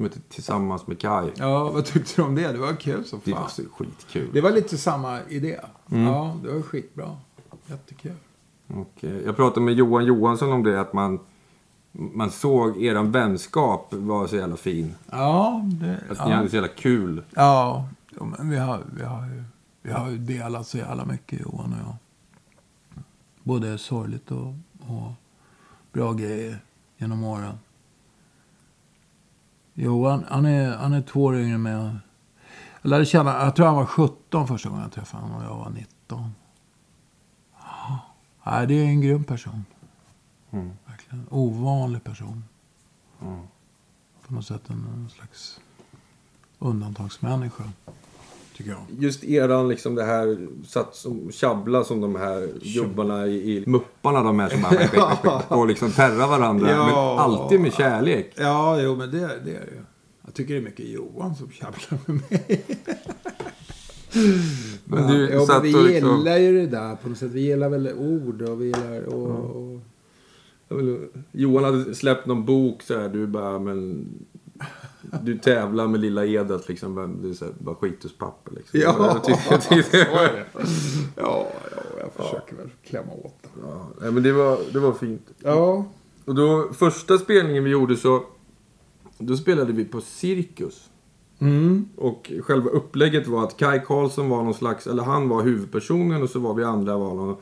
Som hette Tillsammans med Kai. Ja, vad tyckte du om det? Det var kul som Det fan. var så skitkul. Det var lite samma idé. Mm. Ja, det var skitbra. Jättekul. Och, eh, jag pratade med Johan Johansson om det, att man, man såg eran vänskap var så jävla fin. Ja, det, Att ni hade så jävla kul. ja. ja men vi har, vi, har ju, vi har ju delat så jävla mycket, Johan och jag. Både sorgligt och, och bra grejer genom åren. Johan, han är, han är två år yngre än mig. Jag lärde känna, jag tror han var 17 första gången jag träffade honom och jag var 19. Ja, Nej, det är en grym person. Mm. Verkligen. Ovanlig person. Mm. På något sätt en, en slags undantagsmänniska. Tycker jag. Just eran, liksom det här, satt som tjabbla som de här gubbarna i, i Mupparna, de här som bara (laughs) och liksom terrar varandra. Ja. Men alltid med kärlek. Ja, jo, men det, det är det ju. Jag tycker det är mycket Johan som tjabblar med mig. (laughs) Men du ja, men vi liksom... gillar ju det där på något sätt. Vi gillar väl ord och vi gillar... Och, och, Johan hade släppt någon bok så här, du bara, men... Du tävlar med lilla Edert liksom, bara- du är så här, bara skituspapper liksom. Ja, jag tyckte, jag ja, ja, jag försöker väl klämma åt det. ja, men det var, det var fint. Ja. Och då, första spelningen vi gjorde så, då spelade vi på Cirkus. Mm. Och själva upplägget var att Kai Karlsson var någon slags, eller han var huvudpersonen och så var vi andra var någon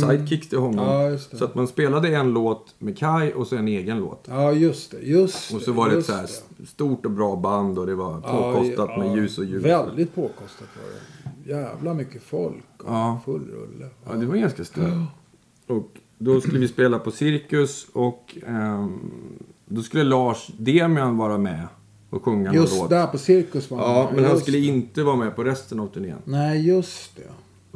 sidekicks till honom. Mm. Ja. Så att man spelade en låt med Kai och så en egen låt. Ja, just det. Just Och så var det ett så här det. stort och bra band och det var påkostat med ljus och ljud. Väldigt påkostat var det. Jävla mycket folk. Och Ja. Full rulle. Ja, det var ganska stort. Och då skulle vi spela på Cirkus och ehm, då skulle Lars Demian vara med och sjunga någon Just låt. där på Cirkus var Ja, men han skulle det. inte vara med på resten av turnén. Nej, just det.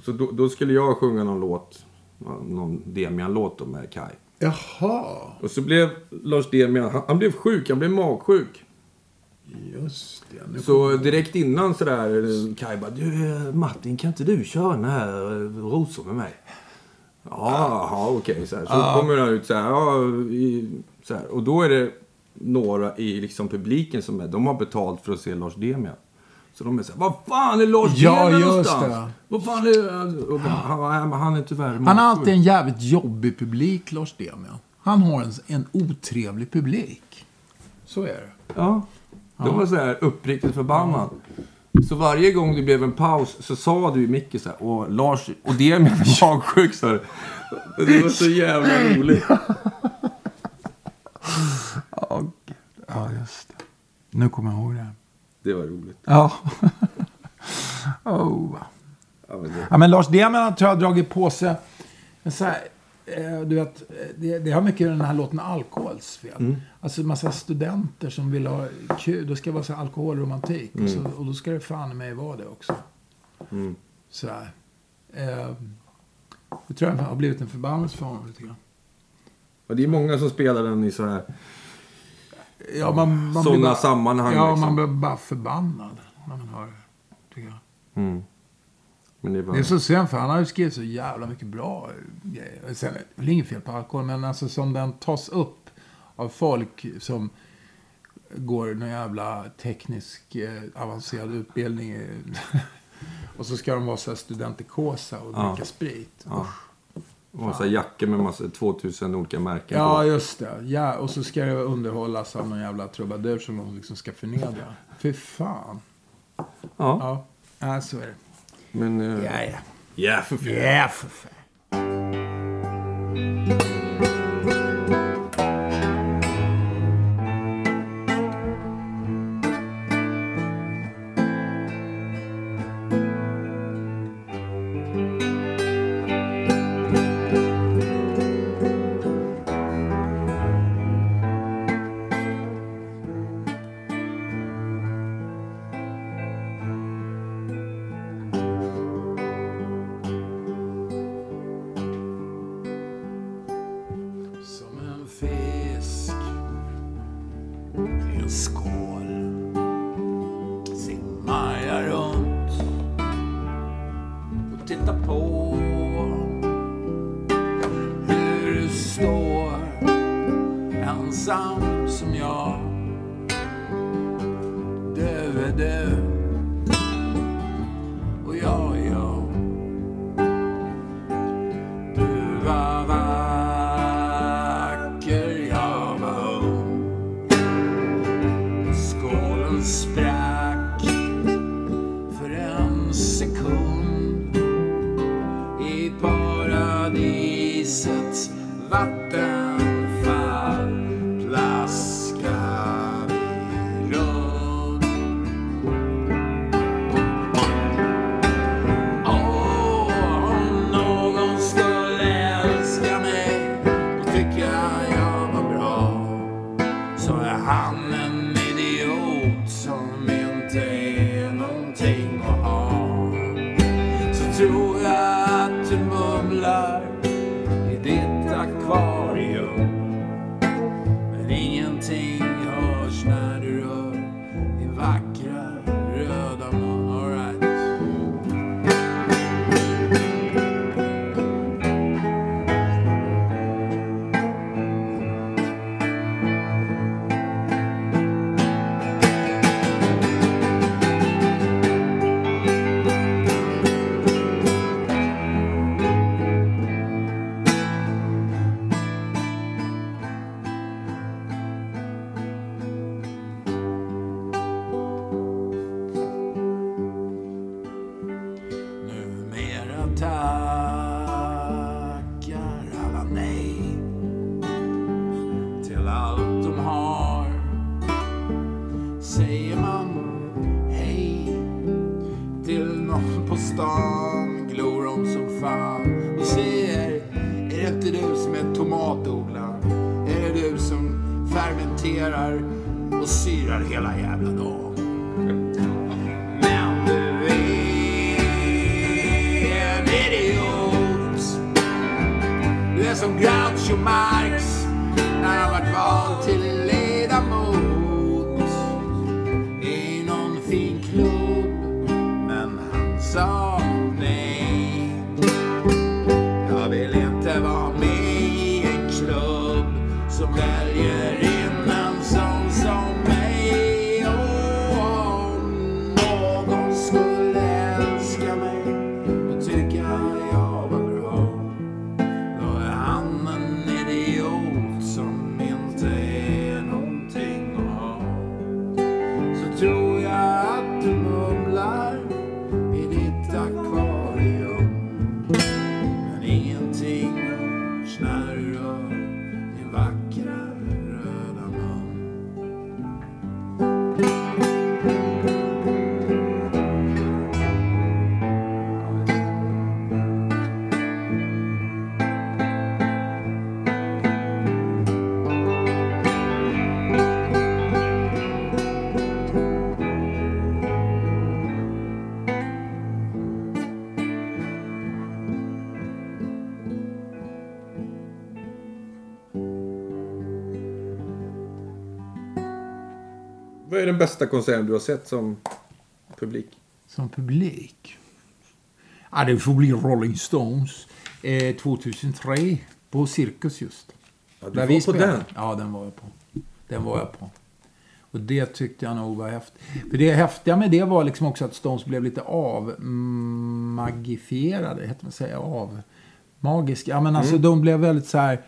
Så då, då skulle jag sjunga någon låt, ja, någon Demian-låt med Kai. Jaha, Och så blev Lars Demian, han, han blev sjuk, han blev magsjuk. just det. Så direkt innan sådär, Kai bara, du Martin kan inte du köra den här eh, Rosor med mig? Ja, ja okej. så här. Så kommer han ut så här, ja, i, så här. Och då är det några i liksom publiken som är, de har betalt för att se Lars Demian. Så de är så här, vad fan är Lars Ja, just någonstans? det. Vad fan är han? Och han, han, han är tyvärr Han har alltid en jävligt jobbig publik, Lars Demian. Han har en, en otrevlig publik. Så är det. Ja. De var så här uppriktigt förbannad. Så varje gång det blev en paus så sa du i micken så här, Åh, Lars, och det är min magsjuk, sa. Det var så jävla roligt. (laughs) Ja, ja just det. Nu kommer jag ihåg det. Det var roligt. Ja. (laughs) oh. Ja, men det, Ja, men Lars Demian tror jag har dragit på sig så här, eh, du vet, eh, det, det har mycket den här låten Alkohols fel. Mm. Alltså massa studenter som vill ha kul. Då ska det vara så alkoholromantik. Och, så, och då ska det fan mig vara det också. Mm. Så här. Eh, det tror jag har blivit en förbannelse för honom lite grann. och det är många som spelar den i så här Ja, man, man sådana bara, sammanhang. Ja, liksom. man blir bara förbannad när man hör det. Tycker jag. mm. Men det var... Det är så synd för han har ju skrivit så jävla mycket bra grejer. Sen är det väl inget fel på alkohol, men alltså som den tas upp av folk som går någon jävla teknisk eh, avancerad utbildning. (laughs) Och så ska de vara så här studentikosa och Ja. dricka sprit. Ja. Och så jackor med massa 2000 olika märken Ja, på. just det. Ja, och så ska det underhållas av någon jävla trubadur som de liksom ska förnedra. Fy fan. Ja, Ja, ja så är det. men... eh, Ja, ja. Ja, för fan. Ja, för fan. Och syrar hela jävla dagen? Men du är en idiot. Du är som Groucho Marx är den bästa konserten du har sett som publik? Som publik? Ja, det får bli Rolling Stones. Eh, 2003 på Cirkus just. Ja, du Där var vi på spelade. den? Ja, den var jag på. Den var jag på. Och det tyckte jag nog var häftigt. För det häftiga med det var liksom också att Stones blev lite avmagifierade. Heter man säga av? Magiska. Ja men alltså de blev väldigt så här.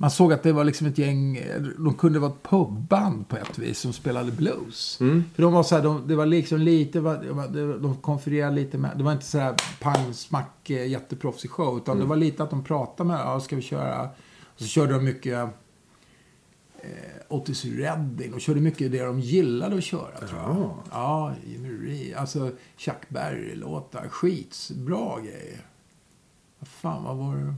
Man såg att det var liksom ett gäng, de kunde vara ett pubband på ett vis som spelade blues. För de var så här, de, det var liksom lite, de konfererade lite med, det var inte så här pang, smack, eh, jätteproffsig show. Utan det var lite att de pratade med, ja ska vi köra? Och så körde de mycket eh, Otis Redding. De körde mycket det de gillade att köra tror jag. Ja, Jimmy Reed. Alltså Chuck Berry-låtar. Skitsbra grejer. Vad fan, vad var det?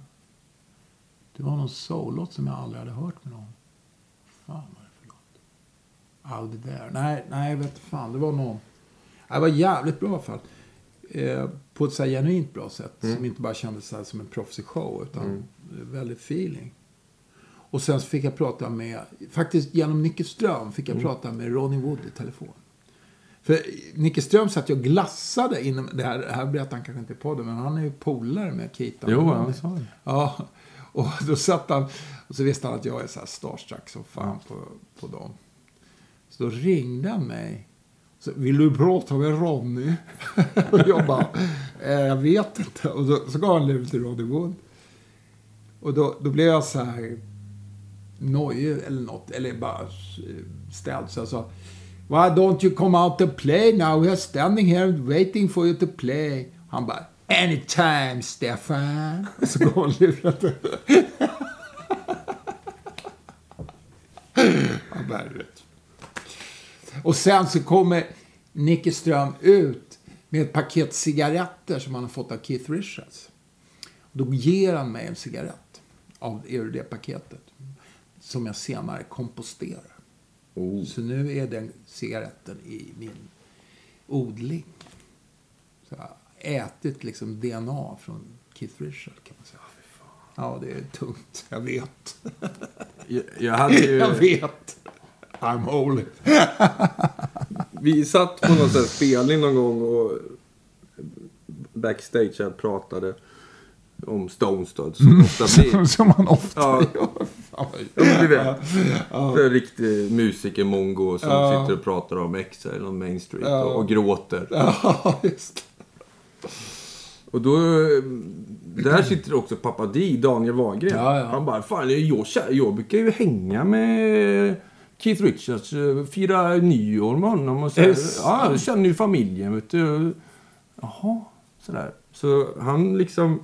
Det var någon soul-låt som jag aldrig hade hört med någon. Vad fan var det för låt? Out there. Nej, nej, vet fan. Det var någon. Det var jävligt bra i alla fall. Eh, på ett så här genuint bra sätt. Som inte bara kändes så som en proffsig show. Utan väldigt feeling. Och sen fick jag prata med, faktiskt genom Nicke Ström fick jag prata med Ronnie Wood i telefon. För Nicke Ström satt ju och glassade inom, det här, det här berättar han kanske inte på podden, men han är ju polare med Keaton. Jo, han sa det. Ja, och då satt han, och så visste han att jag är så här starstruck som fan på, på dem. Så då ringde han mig. Så, Vill du prata med Ronny? (laughs) och jag bara, eh, jag vet inte. Och då, så gav han lur till Ronny Wood. Och då, då blev jag så här nojig eller något, eller bara ställd. Så jag sa, Why don't you come out and play now? We are standing here waiting for you to play. Han bara, anytime Stefan. Så går luren. Han bara, rätt. Och sen så kommer Nicke Ström ut med ett paket cigaretter som han har fått av Keith Richards. Då ger han mig en cigarett av det paketet. Som jag senare komposterar. Oh. Så nu är den cigaretten i min odling. Så ätit liksom DNA från Keith Richards kan man säga. Ja, det är tungt. Jag vet. Jag, jag hade ju... Jag vet. I'm holy. Vi satt på någon sån här spelning någon gång och backstage här pratade om Stones då. Som ofta blir. (laughs) Som man ofta Ja. gör. Ja, du vet. Det är en riktig musiker-mongo som Ja. sitter och pratar om Excel och Main Street Ja. och, och gråter. Ja, just Och då, eh, där sitter också pappa Di, Daniel Wahlgren. Ja, ja. Han bara, fan jag, jag brukar ju hänga med Keith Richards, eh, fira nyår med honom och så. Ja, jag känner ju familjen, vet du. Jaha, sådär. Så han liksom,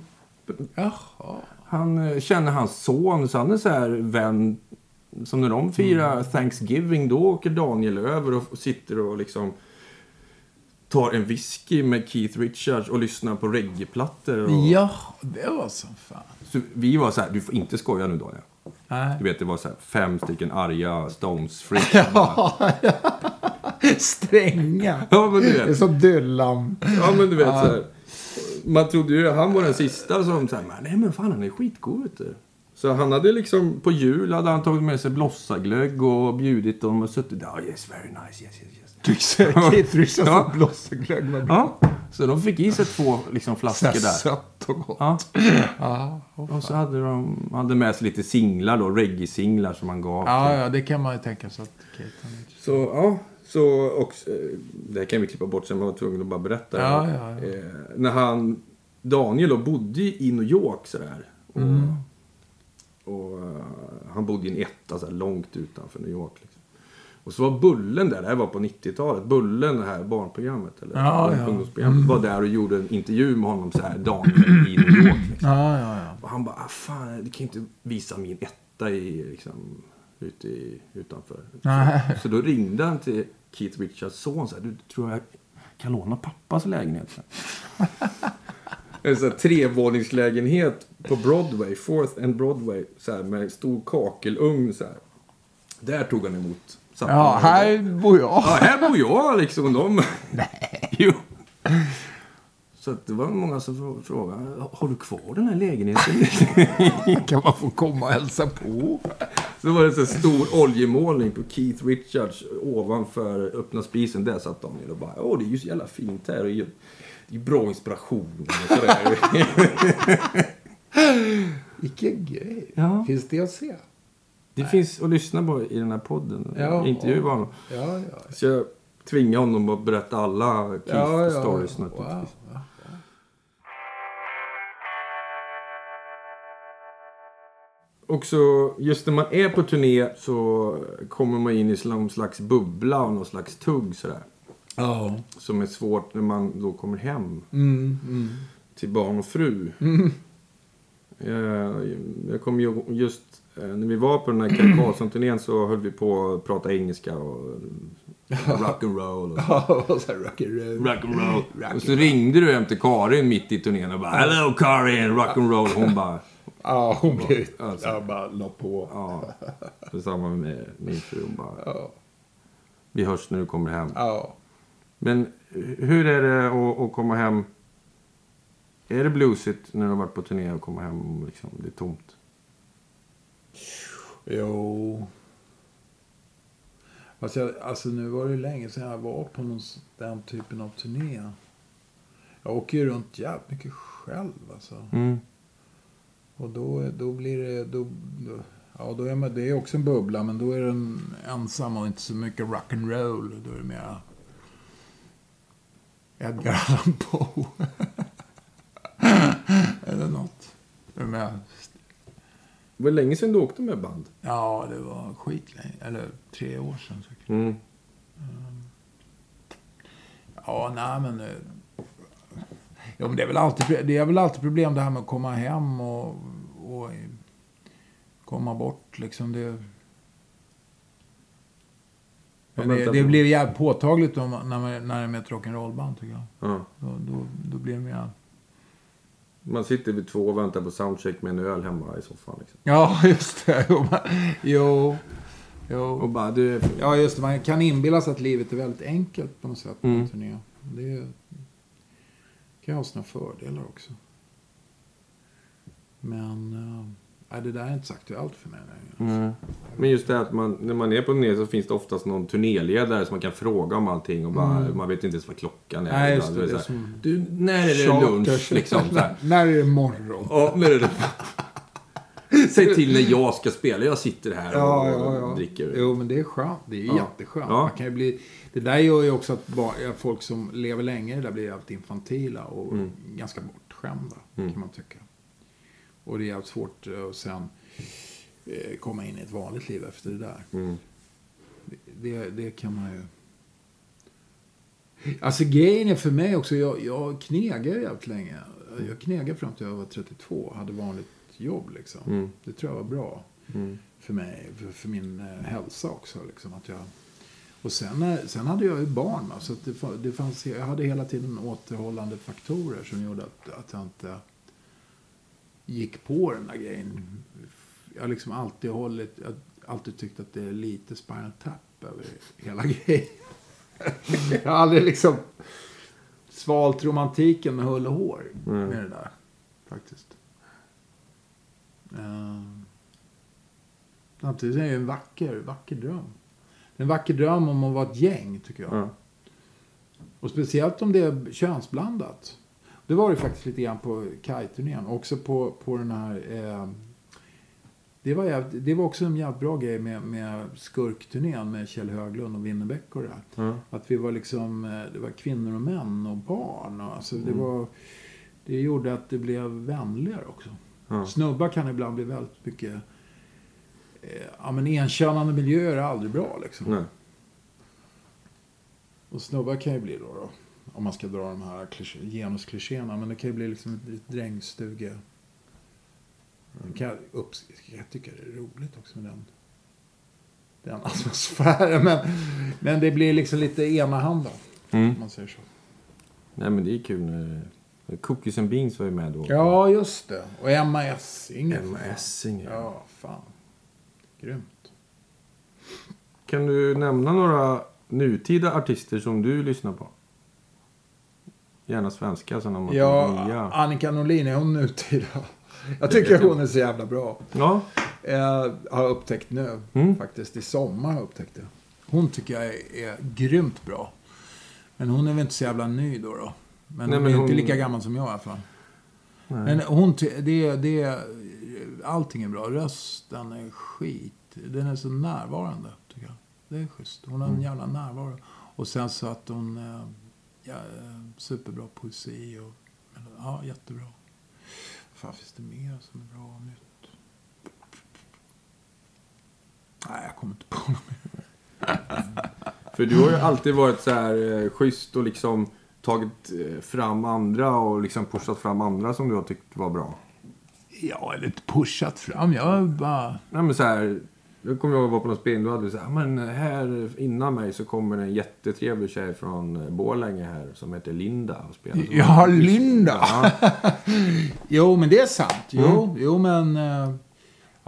Jaha. han eh, känner hans son, så han är så här vän. Som när de firar Mm. Thanksgiving, då åker Daniel över och sitter och liksom tar en whisky med Keith Richards och lyssnar på reggaeplattor. Och... Ja, det var som fan. Så vi var så här, du får inte skoja nu Daniel. Nej. Du vet, det var så här fem stycken arga stones freaks. Ja, (laughs) Stränga. Ja, men du Det är vet. som Dylan. Ja, men du vet så här. Man trodde ju han var den sista som så här, "Men nej men fan han är skitgod vet du. Så han hade liksom, på jul hade han tagit med sig blossaglögg och bjudit dem och suttit där. Oh, yes, very nice, yes, yes, yes. Keith Richards Ja. och blossaglögg var bra. Ja, så de fick i sig två liksom, flaskor där. Sött och gott. Ja. Ja, Och så hade de hade med sig lite singlar då, reggae-singlar som han gav. ja, till- ja, det kan man ju tänka sig att inte... Så, ja. Så, och, eh, det här kan vi klippa bort sen, jag var tvungen att bara berätta. Ja, ja, ja. Eh, när han, Daniel då, bodde i New York sådär. Och, Mm. och eh, han bodde i en etta så här, långt utanför New York. Och så var Bullen där, det här var på 90-talet. Bullen, det här barnprogrammet, eller Ja, ja. Mm. var där och gjorde en intervju med honom så här, Daniel i New York. Liksom. Ja, ja, ja. Och han bara, ah, fan, du kan inte visa min etta i, liksom, ute i, utanför. Så, så då ringde han till Keith Richards son så här, du tror jag kan låna pappas lägenhet? En sån här trevåningslägenhet på Broadway, Fourth and Broadway, så här, med stor kakelugn så här. Där tog han emot. Satt Ja, här bor jag. Ja, här bor jag liksom. De... Nej. Jo. Så det var många som frå- frågade, har du kvar den här lägenheten? (laughs) Kan man få komma och hälsa på? Så var det en stor oljemålning på Keith Richards ovanför öppna spisen. Där satt Daniel och bara, åh det är ju så jävla fint här. Det är ju bra inspiration och sådär. (laughs) Vilken grej. Ja. Finns det att se? Det finns att lyssna på i den här podden. Ja, Intervjuer ja. honom. Ja, ja. Så jag tvingar honom att berätta alla Ja, ja, Keith-stories ja. naturligtvis. Wow. Också, just när man är på turné så kommer man in i någon slags bubbla och någon slags tugg sådär. Ja. Som är svårt när man då kommer hem Mm, mm. till barn och fru. Jag, jag kom ju just eh, när vi var på den här Kent (clears throat) Karlsson-turnén så höll vi på att prata engelska och (laughs) rock'n'roll. Och så rock'n'roll. rock'n'roll. Rock Och så ringde du hem till Karin mitt i turnén och bara Hello Karin, rock'n'roll. Hon bara Ja, hon blev... Alltså. Jag bara la på. ja. Detsamma med min fru. Hon bara Ja. Vi hörs när du kommer hem. Ja. Men hur är det att, att komma hem? Är det bluesigt när du har varit på turné och komma hem och liksom, det är tomt? Jo. Fast jag, alltså nu var det länge sedan jag var på någon, den typen av turné. Jag åker ju runt jävligt mycket själv alltså. Mm. Och då, då blir det... Då, då, ja, då är man, det är också en bubbla, men då är den ensam och inte så mycket rock'n'roll. Då är det mera Edgar Allan Poe. (laughs) Eller något. Är mer, Det var länge sedan du åkte med band. ja, det var skitlänge. Eller tre år sedan säkert. Mm. Ja, nej men... eh, Ja, men det är väl alltid, det är väl alltid problem det här med att komma hem och, och komma bort liksom. Det, men det, det blir jävligt påtagligt om, när, man, när det är med ett rock'n'roll-band tycker jag. Ja. Då, då, då blir det mer... Man sitter vid två och väntar på soundcheck med en öl hemma i soffan. Liksom. Ja, (laughs) just det. Jo, jo. Och bara, du, Ja, just det. Man kan inbilla sig att livet är väldigt enkelt på något sätt på Mm. en turné. Det kan ju ha sina fördelar också. Men uh, nej, det där är inte så aktuellt för mig längre. Mm. Men just det här att man, när man är på turné så finns det oftast någon turnéledare som man kan fråga om allting och bara, man vet inte ens vad klockan är. Mm. Nej, just Ibland. det. är Det är som Du, när är det lunch? Liksom, så här. (laughs) när är det morgon? Ja, när är det... (laughs) Säg till när jag ska spela. Jag sitter här och Ja, ja, ja. dricker. Jo, men det är skönt. Det är Ja. jätteskönt. Ja. Man kan ju bli, det där gör ju också att bara, folk som lever länge det där blir jävligt infantila och Mm. ganska bortskämda, Mm. kan man tycka. Och det är jävligt svårt eh, att sen eh, komma in i ett vanligt liv efter det där. Mm. Det, det kan man ju... Alltså grejen är för mig också, jag, jag knegade jävligt länge. Jag knegade fram till jag var 32 hade vanligt jobb liksom. Mm. Det tror jag var bra Mm. för mig, för, för min eh, hälsa också. Liksom, att jag, och sen, sen hade jag ju barn, så det, det fanns, jag hade hela tiden återhållande faktorer som gjorde att, att jag inte gick på den där grejen. Jag har liksom alltid hållit, jag har alltid tyckt att det är lite spinal tap över hela (laughs) grejen. jag har aldrig liksom svalt romantiken med hull och hår Mm. med det där, faktiskt. Eh, Samtidigt är det ju en vacker, vacker dröm. Det är en vacker dröm om att vara ett gäng, tycker jag. Ja. Och speciellt om det är könsblandat. Det var det faktiskt lite grann på Kaj-turnén. Också på, på den här... Eh, det, var jävligt, det var också en jävligt bra grej med, med Skurkturnén med Kjell Höglund och Winnerbäck och det där. Ja. Att vi var liksom, eh, det var kvinnor och män och barn. Och, alltså, det, Mm. var, det gjorde att det blev vänligare också. Ja. Snubbar kan ibland bli väldigt mycket... Eh, ja, men enkönade miljöer är aldrig bra liksom. Och snubbar kan ju bli då, då om man ska dra de här kliché, genusklichéerna. Men det kan ju bli liksom ett, ett drängstuge. Det kan jag, upps, jag tycker det är roligt också med den, den (laughs) atmosfären. Men, men det blir liksom lite enahanda, Mm. om man säger så. Nej, men det är kul när... Cookies and Beans var ju med då. Ja, just det. Och Emma Essing. Emma Essing, ja. Ja, fan. Grymt. Kan du nämna några nutida artister som du lyssnar på? Gärna svenska, sådana man Ja, nya. Annika Norlin, är hon nutida? (laughs) Jag tycker hon är så jävla bra. Ja. Jag har upptäckt nu, Mm. faktiskt. I sommar har jag upptäckt det. Hon tycker jag är, är grymt bra. Men hon är väl inte så jävla ny då. då. Men Nej, hon är hon- inte lika gammal som jag i alla fall. Nej. Men hon, det, det, allting är bra. Rösten är skit. Den är så närvarande, tycker jag. Det är schysst. Hon har en jävla närvaro. Och sen så att hon... Ja, eh, superbra poesi och... Ja, jättebra. Fan finns det mer som är bra och nytt? Nej, jag kommer inte på något mer. (laughs) För du har ju alltid varit så här eh, schysst och liksom tagit eh, fram andra och liksom pushat fram andra som du har tyckt var bra. Ja, eller pushat fram. Jag bara... Nej men så här, jag kommer ihåg att jag var på någon spelning, då hade vi så här, men här innan mig så kommer en jättetrevlig tjej från eh, Borlänge här som heter Linda och spelar. Ja, Linda! Ja, (laughs) Jo, men det är sant. Jo, Mm. jo men... eh,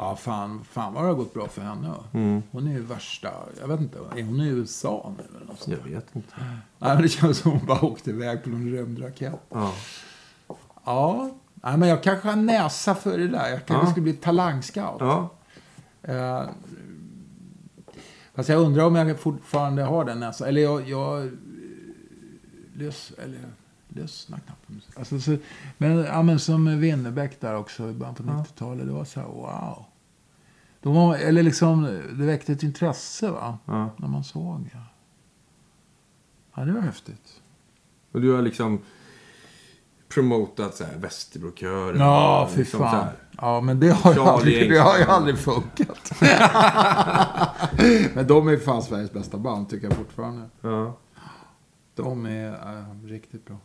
Ja, fan, fan vad det har gått bra för henne. Mm. Hon är ju värsta... Jag vet inte. Är hon i USA nu eller något sånt? jag vet inte. (laughs) Nej, men det känns som hon bara åkte iväg på någon rymdraket. Ja. Ja. Nej, men jag kanske har näsa för det där. Jag kanske Ja. ska bli talangscout. ja. Eh, fast jag undrar om jag fortfarande har den näsan. Eller jag... jag lys, eller lyssnar knappt på musik. Alltså, så, men, ja, men som Winnerbäck där också i början på 90-talet. Det var så här, wow. De var, eller liksom, det väckte ett intresse va? ja. När man såg. Ja, ja det var häftigt. Och du har liksom promotat så här Västerbrokören. Ja, och fy liksom fan. här. Ja, men det har, ju aldrig, det har ju aldrig funkat. (laughs) men de är fan Sveriges bästa band, tycker jag fortfarande. Ja. De är äh, riktigt bra.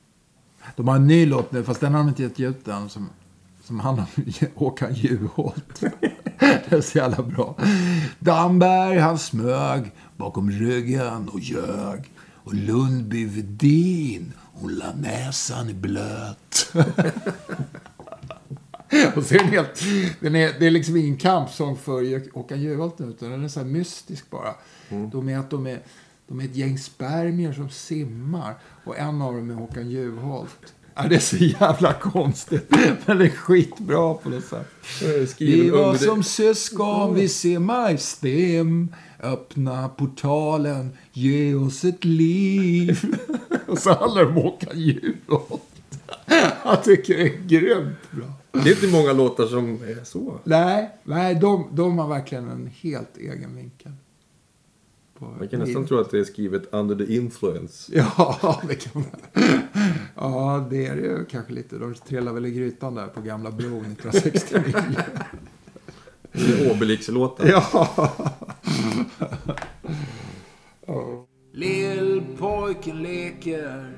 De har en ny låt nu, fast den har de inte gett ut än. Som, som handlar om (laughs) Håkan Juholt. (laughs) det är så jävla bra. Damberg, han smög bakom ryggen och ljög. Och Lundby Vedin, hon la näsan blöt. (laughs) Och så är den helt, den är, det är liksom ingen kampsång för Håkan Juholt nu, utan den är så här mystisk bara. De är att de är, de är ett gäng spermier som simmar och en av dem är Håkan Juholt. Ja, det är så jävla konstigt, (laughs) men det är skitbra på något sätt. Vi var som syskon, vi simmar i stem. Öppna portalen, ge oss ett liv. (laughs) Och så handlar det om Håkan Juholt. Jag tycker det är grymt bra. Det är inte många låtar som är så. Nej, nej de, de har verkligen en helt egen vinkel. på Man kan nästan tro att det är skrivet under the influence. (laughs) Ja, det kan man. Ja, det är det ju kanske lite. De trillar väl i grytan där på Gamla bron 1969. (laughs) Det är Obelix-låtar. ja. Lillpojken leker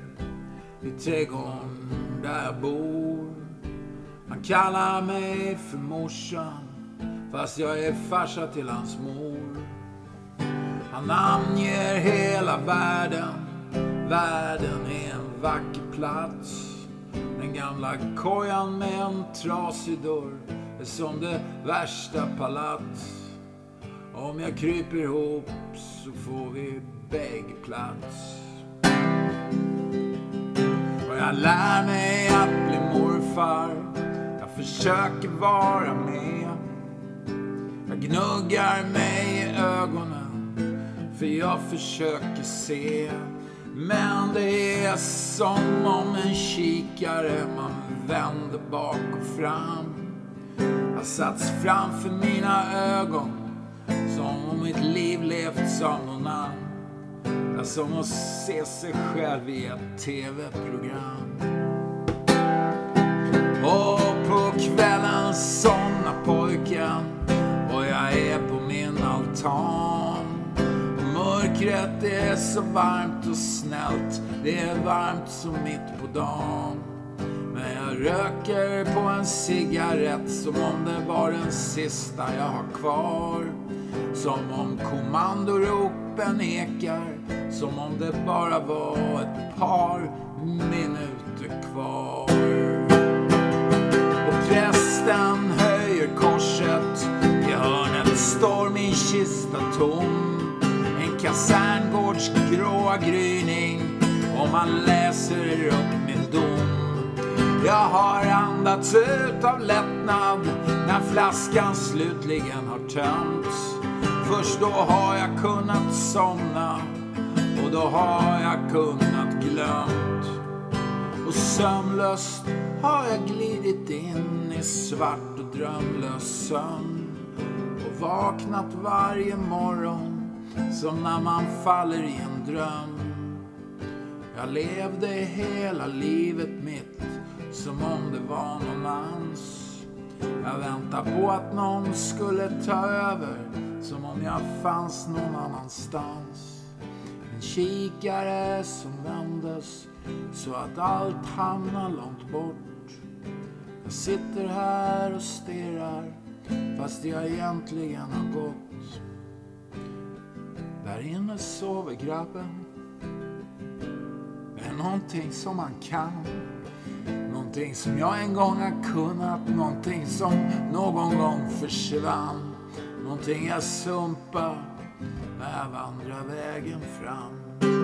i trädgården där jag bor. Han kallar mig för morsan fast jag är farsa till hans mor. Han namnger hela världen. Världen är en vacker plats. Den gamla kojan med en trasig dörr som det värsta palats. Om jag kryper ihop så får vi bägge plats. Och jag lär mig att bli morfar. Jag försöker vara med. Jag gnuggar mig i ögonen för jag försöker se. Men det är som om en kikare man vänder bak och fram har satts framför mina ögon som om mitt liv levt som någon annan. Ja, som att se sig själv i ett TV-program. Och på kvällen somnar pojken och jag är på min altan. Och mörkret är så varmt och snällt, det är varmt som mitt på dagen. Men jag röker på en cigarett som om det var den sista jag har kvar. Som om kommandoropen ekar, som om det bara var ett par minuter kvar. Och prästen höjer korset, i hörnet står min kista tom. En kaserngårds gråa gryning, och man läser upp min dom. Jag har andats ut av lättnad när flaskan slutligen har tömts. Först då har jag kunnat somna och då har jag kunnat glömt. Och sömnlöst har jag glidit in i svart och drömlös sömn. Och vaknat varje morgon som när man faller i en dröm. Jag levde hela livet mitt som om det var någon annans. Jag väntade på att någon skulle ta över som om jag fanns någon annanstans. En kikare som vändes så att allt hamnar långt bort. Jag sitter här och stirrar fast jag egentligen har gått. Där inne sover grabben. Det är någonting som man kan. Någonting som jag en gång har kunnat. Någonting som någon gång försvann. Någonting jag sumpar när jag vandrar vägen fram.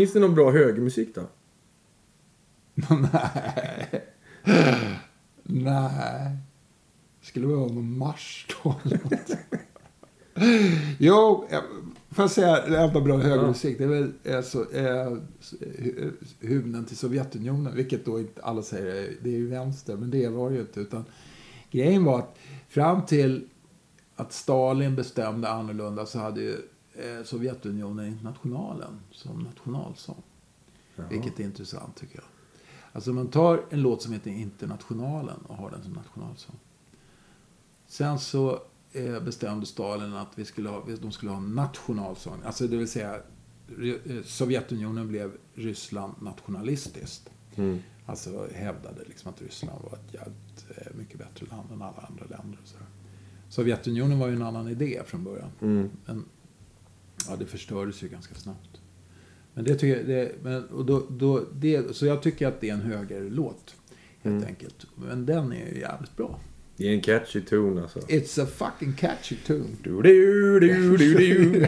Finns det någon bra högermusik då? (laughs) Nej. Nej. Skulle vara någon marsch då eller något? (laughs) Jo, jag- får jag säga det enda bra högermusik. Det är väl alltså, eh, hymnen till Sovjetunionen. Vilket då inte alla säger det är ju vänster. Men det var det ju inte. Utan grejen var att fram till att Stalin bestämde annorlunda så hade ju eh, Sovjetunionen Internationalen som nationalsång. Vilket är intressant tycker jag. Alltså man tar en låt som heter Internationalen och har den som nationalsång. Sen så eh, bestämde Stalin att vi skulle ha, de skulle ha en nationalsång. Alltså det vill säga eh, Sovjetunionen blev Ryssland nationalistiskt. Alltså hävdade liksom att Ryssland var ett jävligt eh, mycket bättre land än alla andra länder. Och så. Sovjetunionen var ju en annan idé från början. Men ja, det förstördes ju ganska snabbt. Men det tycker jag, det, men, och då, då, det, så jag tycker att det är en högerlåt. Helt enkelt. Men den är ju jävligt bra. Det är en catchy tune alltså. It's a fucking catchy tune. Du, du, du, du, du. (laughs)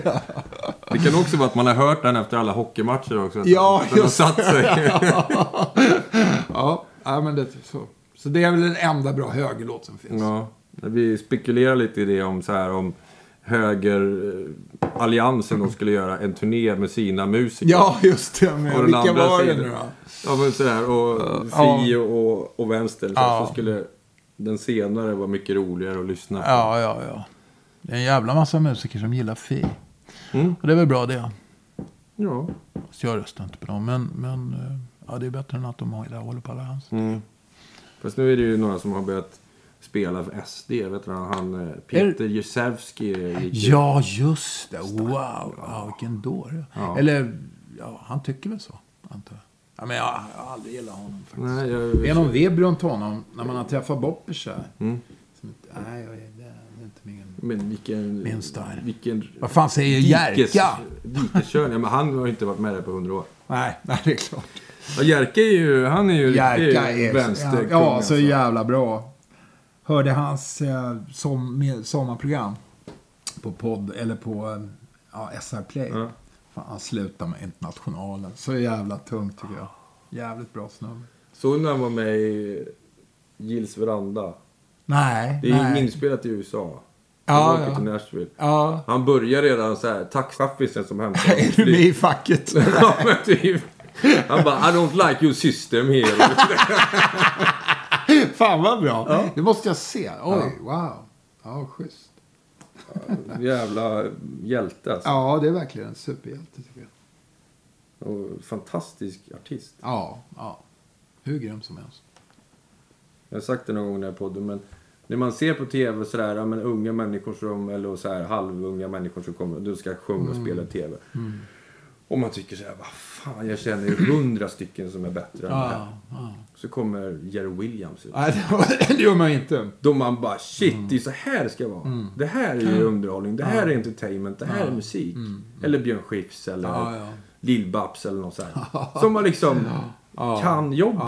Det kan också vara att man har hört den efter alla hockeymatcher också. Ja, Den har just satt sig. (laughs) Ja, ja men det så. Så det är väl den enda bra högerlåt som finns. Ja, vi spekulerar lite i det om så här om högeralliansen de skulle göra en turné med sina musiker. Ja, just det. Men Och den vilka andra var det sidan. nu då? Ja, men sådär. Och Fi och, och vänster. Så, Ja. så skulle den senare vara mycket roligare att lyssna på. Ja, ja, ja. Det är en jävla massa musiker som gillar Fi. Mm. Och det är väl bra det. Ja. Så jag röstar inte på dem. Men, men eh, ja, det är bättre än att de har- håller på alliansen. Mm. Fast nu är det ju några som har börjat spela för SD. Vet du, han, eh, Peter Jezewski gick ju- Ja, just det. Wow. Ja, vilken dåre. Ja. Eller, ja, han tycker väl så, antar jag. Ja, men jag, har aldrig gillat honom faktiskt. Nej, jag... Det är någon vibb runt honom när man har träffat Boppers här. Mm. Som Nej, jag det är inte min... Men vilken... Min style. Vilken... Vad fan säger Jerka? Dikeskörning. Ja, men han har inte varit med där på hundra år. Nej, (laughs) nej, det är klart. Ja, Jerka är ju... Han är ju Jerka är... vänsterkung. Ja, så alltså. jävla bra. Hörde hans eh, som, sommarprogram på podd, eller på eh, ja, SR Play. Ja. Fan, han slutar med Internationalen. Så jävla tungt tycker jag. Jävligt bra snubbe. Såg du när han var med i Gills veranda? Nej, Det är nej. inspelat i USA. Ja, ja. till Nashville. Ja. Han börjar redan så här, tack chaffisen som hämtar (laughs) Är du med i facket? (laughs) Ja, men typ. Han bara, I don't like your system here. (laughs) Fan vad bra. Det måste jag se. Oj, wow. Ja, schysst. Jävla hjälte alltså. Ja, det är verkligen en superhjälte tycker jag. Och fantastisk artist. Ja, ja. Hur grym som helst. Jag har sagt det någon gång i den här podden, men när man ser på tv sådär, ja, men unga människor som, eller så här halvunga människor som kommer, du ska sjunga och spela i tv. Och man tycker såhär, vad fan, jag känner ju hundra stycken som är bättre än det här. Så kommer Jerry Williams ut. Nej, (laughs) det gör man inte. Då man bara, shit, det är så här det ska vara. Det här är ju underhållning, det här är entertainment, det här är musik. Eller Björn Skifs eller Ja, ja. Lill-Babs eller något sånt. (laughs) Som man liksom kan jobbet.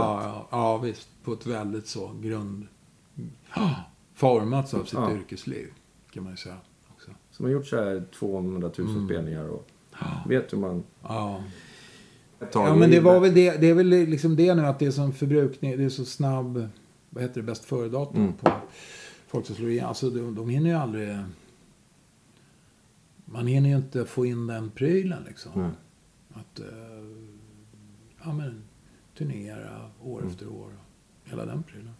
Ja, visst. På ett väldigt så grund... (gasps) Formats av sitt yrkesliv, kan man ju säga. Också. Som har gjort så här 200 000 spelningar och vet hur man... Ja. Ja, men det var väl det. Det är väl liksom det nu att det är som förbrukning. Det är så snabb, vad heter det, bäst före-datum Mm. på folk som slår igen. Alltså de, de hinner ju aldrig... Man hinner ju inte få in den prylen liksom. Nej. Att, eh, ja men, turnera år Mm. efter år. Hela den prylen.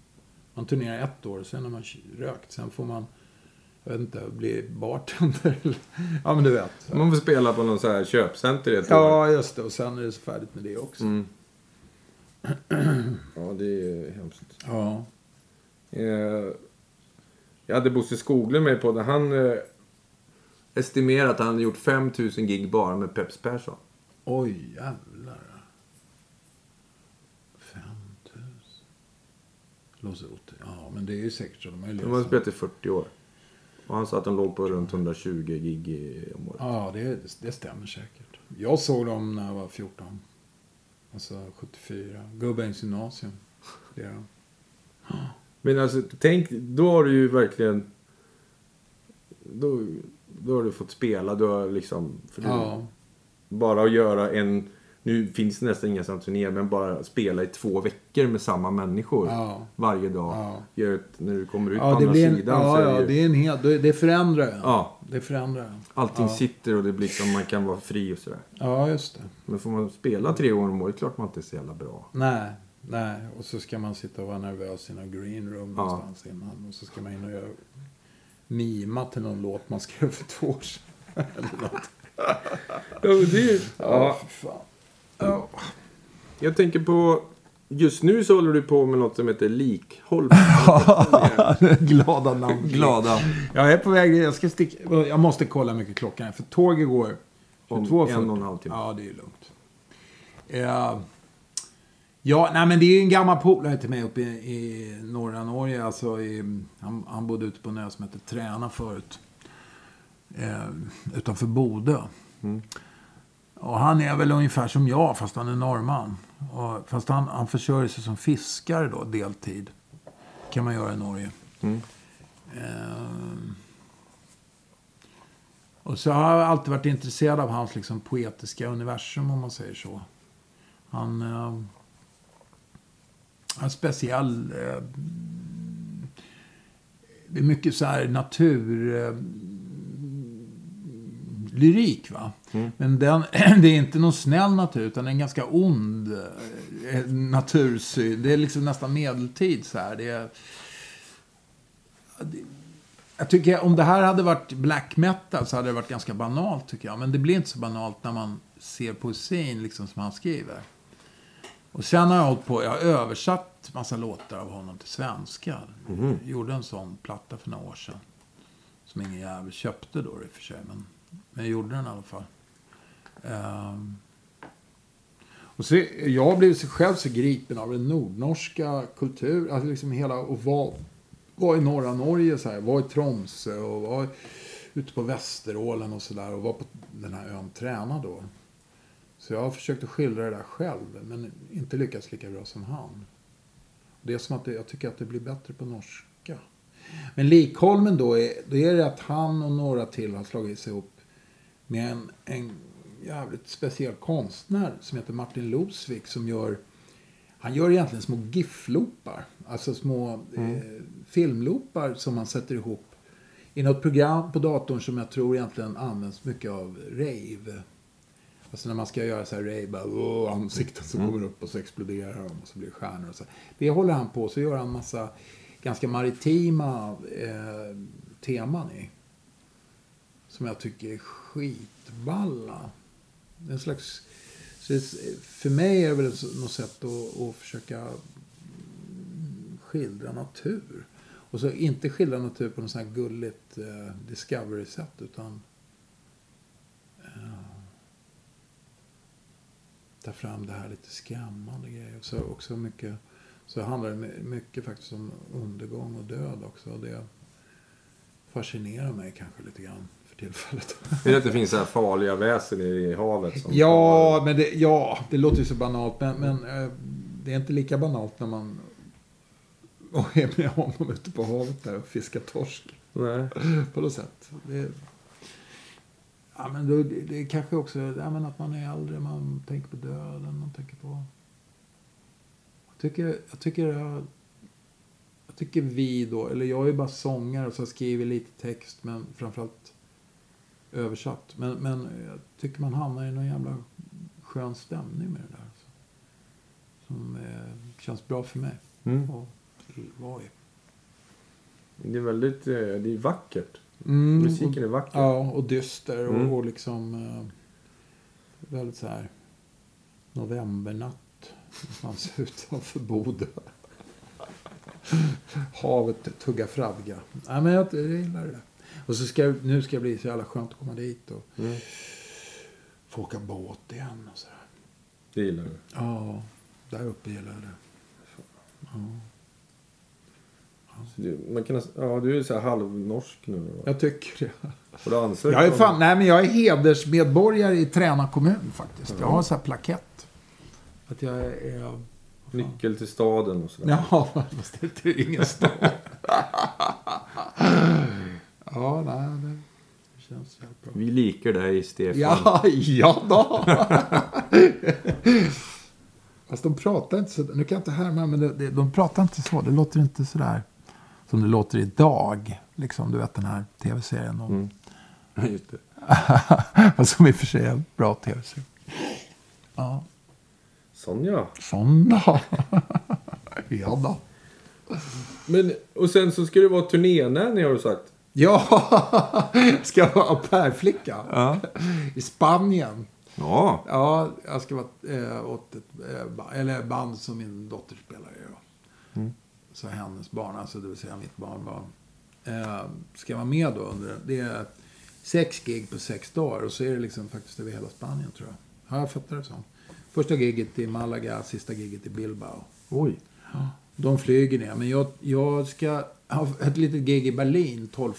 Man turnerar ett år, sen har man rökt. Sen får man, jag vet inte, bli bartender. ja men du vet. Man får spela på någon så här köpcenter ett. Ja, just det. Och sen är det så färdigt med det också. Mm. (clears throat) ja, det är hemskt. Ja. Eh, jag hade Bosse Skoglund med på det. Han eh, estimerade att han hade gjort 5000 gig bara med Peps Persson. Oj, jävlar. 5 000. Låser åt. Ja, men det är ju säkert så. De har ju De har spelat i 40 år. Och han sa att de låg på runt 120 gig om året. Ja, det, det stämmer säkert. Jag såg dem när jag var 14. Alltså 74. Gubbängs gymnasium. Det är de. Men alltså, tänk, då har du ju verkligen... Då, då har du fått spela, du har liksom... För du, Ja. Bara att göra en... Nu finns det nästan inga sådana turnéer, men bara spela i två veckor med samma människor. Ja. Varje dag. Ja. Gör ett, när du kommer ut på Ja, det andra en, sidan så ja, är det ja, ju- det är en det det förändrar en. Ja, Det förändrar en. allting Ja. sitter och det blir som man kan vara fri och sådär. Ja, just det. Men får man spela tre gånger om året, klart man inte är så jävla bra. Nej, nej. Och så ska man sitta och vara nervös i någon green room Ja. någonstans innan. Och så ska man in och göra mima till någon låt man skrev för två år sedan. (laughs) Eller något. Ja, det, Ja, för fan. Ja. Jag tänker på... Just nu så håller du på med något som heter likholm. (laughs) Glada namn. Glada. Jag är på väg. Jag ska sticka. Jag måste kolla hur mycket klockan är. För tåget går Om 22.40. en och en halv timme. Ja, det är lugnt. Eh, ja, nej men det är ju en gammal polare till mig uppe i, i norra Norge. Alltså i, han, han bodde ute på en ö som heter Träna förut. Eh, utanför Bodö. Mm. Och han är väl ungefär som jag, fast han är norrman. Och, fast han, han försörjer sig som fiskare då, deltid. kan man göra i Norge. Mm. Ehm. och så har jag alltid varit intresserad av hans liksom, poetiska universum, om man säger så. Han ehm, har speciell... Eh, det är mycket så här natur... Eh, lyrik, va? Men den, (clears throat) det är inte någon snäll natur, utan en ganska ond eh, natursyn. Det är liksom nästan medeltid så här. Det är, jag tycker om det här hade varit black metal så hade det varit ganska banalt tycker jag. Men det blir inte så banalt när man ser poesin liksom som han skriver. Och sen har jag hållit på, jag har översatt massa låtar av honom till svenska. Mhm. Gjorde en sån platta för några år sedan. Som ingen jävel köpte då i och för sig. Men, men jag gjorde den i alla fall. Um. Och så, jag har blivit så själv så gripen av den nordnorska kulturen. Alltså liksom hela, och var, var i norra Norge, så här, var i Tromsö och var ute på Västerålen och sådär. Och var på den här ön Träna då. Så jag har försökt att skildra det där själv, men inte lyckats lika bra som han. Det är som att det, jag tycker att det blir bättre på norska. Men Likholmen då, är, då är det att han och några till har slagit sig ihop med en, en jävligt speciell konstnär som heter Martin Losvik som gör han gör egentligen små GIF-loopar. Alltså små eh, filmloopar som man sätter ihop i något program på datorn som jag tror egentligen används mycket av rave. Alltså när man ska göra så här rave, bara, ansikten som kommer upp och så exploderar de och så blir det stjärnor och så. Det håller han på, så gör han massa ganska maritima eh, teman i. Som jag tycker är skitballa. En slags... För mig är det väl något sätt att, att försöka skildra natur. Och så inte skildra natur på något sånt här gulligt eh, Discovery-sätt utan eh, ta fram det här lite skrämmande grejer. Så också mycket, så handlar det mycket faktiskt om undergång och död också. Och det fascinerar mig kanske lite grann för tillfället. Är det att det finns så här farliga väsen i havet? Som Ja, men det, ja, det låter ju så banalt. Men, men eh, det är inte lika banalt när man och är med honom ute på havet där och fiskar torsk. Nej. På något sätt. Det, Ja, men då, det, det är kanske också ja, men att man är äldre, man tänker på döden, man tänker på... Jag tycker, jag tycker, jag, jag tycker vi då, eller jag är ju bara sångare så jag skriver lite text men framförallt översatt. Men, men jag tycker man hamnar i någon jävla skön stämning med det där. Alltså. Som eh, känns bra för mig Mm. att vara i. Det är väldigt, eh, det är vackert. Mm, Musiken är vacker. Ja, och dyster och, Mm. och liksom eh, väldigt så här novembernatt någonstans utanför Bodö. Havet tuggar fradga. Nej, men jag, jag gillar det. Och så ska, jag- nu ska det bli så jävla skönt att komma dit och Mm. få åka båt igen och sådär. Det gillar du. Ja, där uppe gillar jag det. Ja. Så du, man kan, ja, du är så här halvnorsk nu då. Jag tycker det. Har du ansökt Jag är, fan, nej, men jag är hedersmedborgare i Träna kommun faktiskt. Jag har så här plakett. Att jag är... Nyckel till staden och sådär. Ja, (laughs) fast det är ingen stad. (laughs) ja, nej, det, det känns jävligt bra. Vi likar dig, Stefan. Ja, (laughs) ja då. (laughs) Fast de pratar inte så. Nu kan jag inte härma, men det, det, de pratar inte så. Det låter inte så där som det låter idag. Liksom, du vet den här tv-serien. om- Mm. Just det. (laughs) Som i och för sig är en bra tv-serie. Ja, Sonja. sådana. ja då. Men, och sen så ska det vara turnénänny har du sagt. Ja, (laughs) ska jag vara au pair-flicka Ja. i Spanien. Ja. Ja, jag ska vara eh, åt ett ba- eller band som min dotter spelar i. Mm. Så hennes barn, alltså det vill säga mitt barnbarn. Eh, ska vara med då under, det är sex gig på sex dagar. Och så är det liksom faktiskt över hela Spanien tror jag. Ja, jag fattar det som. Första giget i Malaga, sista giget i Bilbao. Oj. De flyger ner. Men jag, jag ska ha ett litet gig i Berlin 12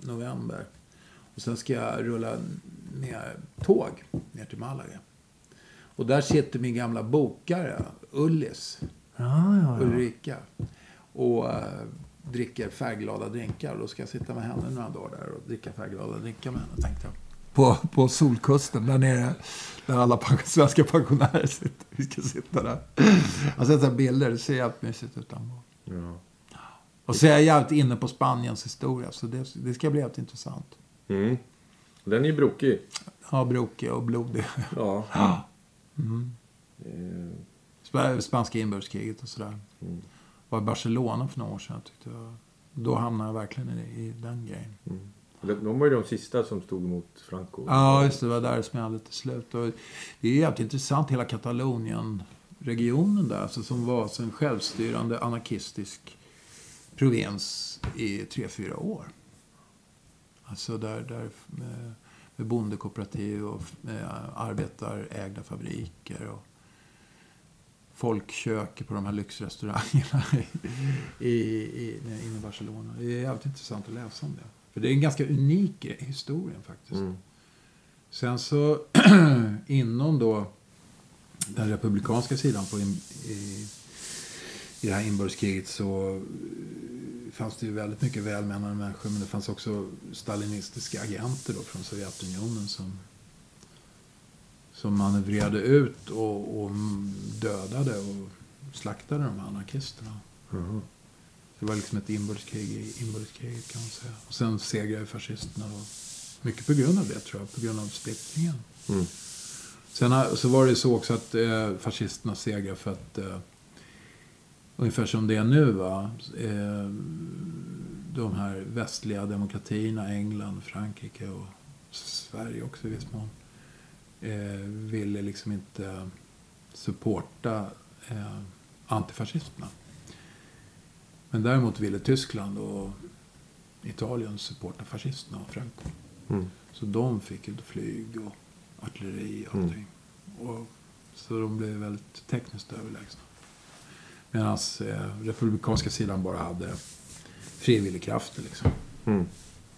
november. Och sen ska jag rulla ner tåg ner till Malaga. Och där sitter min gamla bokare, Ullis, Ja, ja, Ulrika. Och eh, dricker färgglada drinkar. Då ska jag sitta med henne några dagar där och dricka färgglada drinkar med henne, tänkte jag. På, på Solkusten, där nere. Där alla svenska pensionärer sitter. Vi ska sitta där. Jag har sett bilder, det ser jävligt mysigt ut. ja. Och så är jag jävligt inne på Spaniens historia, så det, det ska bli jävligt intressant. Mm. Den är ju brokig. Ja, brokig och blodig. Ja. Mm. Eh, Sp- Spanska inbördeskriget och sådär. Mm. Var i Barcelona för några år sedan. Tyckte jag. Då hamnade jag verkligen i, i den grejen. De de var ju de sista som stod emot Franco. Ja, just det. Var där det smällde till slut. Och det är jävligt intressant, hela Katalonien-regionen där. Alltså, som var alltså en självstyrande anarkistisk provins i tre, fyra år. Alltså där, där med, med bondekooperativ och med arbetarägda fabriker. Och folkkök på de här lyxrestaurangerna (laughs) i, i, i, inne i Barcelona. Det är jävligt intressant att läsa om det. För det är en ganska unik historia faktiskt. Mm. Sen så (clears throat) inom då den republikanska sidan på in, i, i det här inbördeskriget så eh, fanns det ju väldigt mycket välmenande människor men det fanns också stalinistiska agenter då från Sovjetunionen som som manövrerade ut och, och dödade och slaktade de här anarkisterna. Jaha. Det var liksom ett inbördeskrig i inbördeskriget kan man säga. Och sen segrade fascisterna då. Mycket på grund av det tror jag, på grund av splittringen. Mm. Sen så var det så också att eh, fascisterna segrade för att eh, ungefär som det är nu va. Eh, de här västliga demokratierna, England, Frankrike och Sverige också i viss mån. Eh, ville liksom inte supporta eh, antifascisterna. Men däremot ville Tyskland och Italien supporta fascisterna och Franco. Mm. Så de fick ju flyg och artilleri och allting. Och, så de blev väldigt tekniskt överlägsna. Medan eh, republikanska sidan bara hade frivilligkrafter liksom. Mm.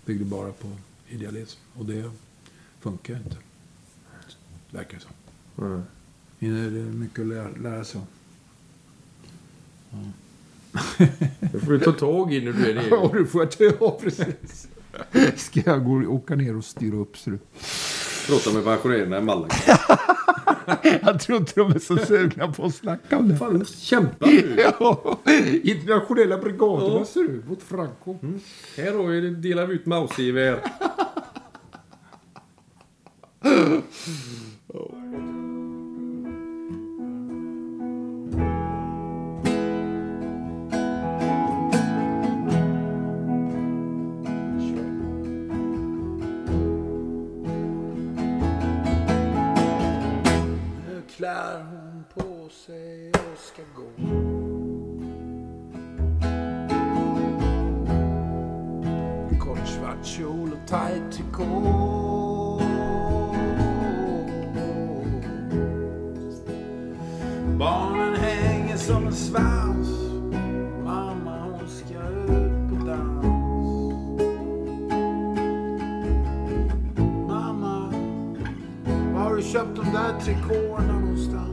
Byggde bara på idealism. Och det funkar inte. Verkar det som. Nej. Det är mycket att lära, lära sig om. Det får du ta tag i när du är nere. (laughs) Ja, du får jag ta. precis. Ska jag gå, åka ner och styra upp ser du. Prata med pensionärerna i Malaga. (laughs) jag tror inte de är så sugna på att snacka om det. Fan, måste kämpa nu. (laughs) Ja, internationella brigaderna ja. ser du. mot Franco. Mm. Här har vi, delar vi ut mausigevär. Mm. köpt de där trikåerna någonstans?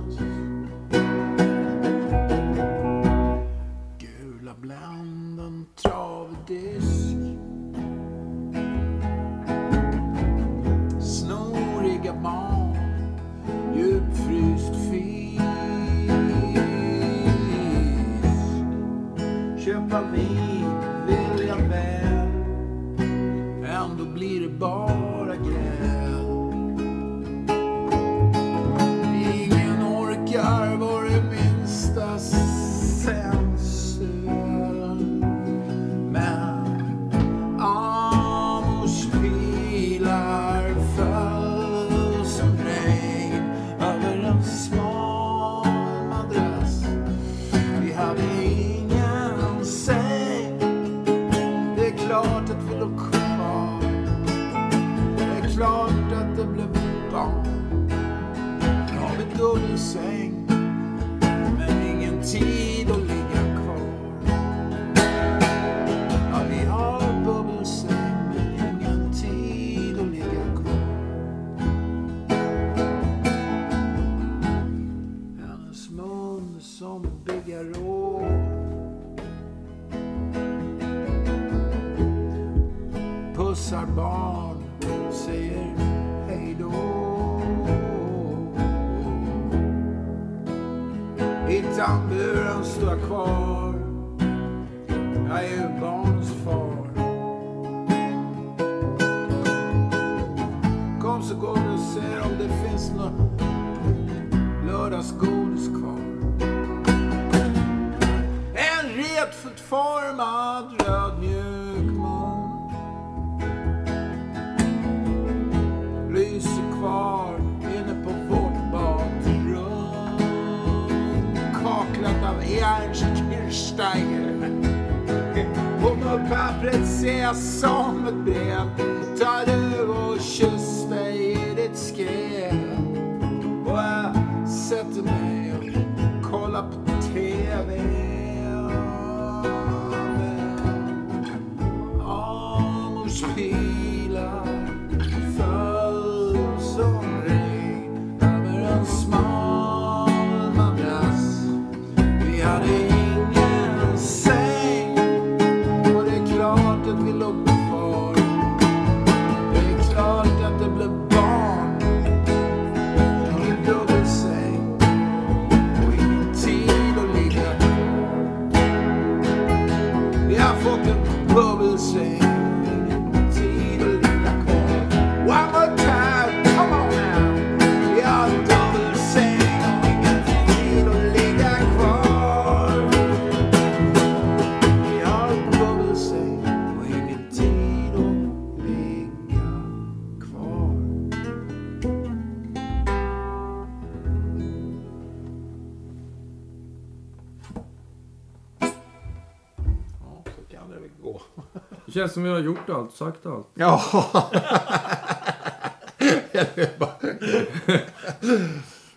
känns som jag har gjort allt, sagt allt. Ja. (laughs)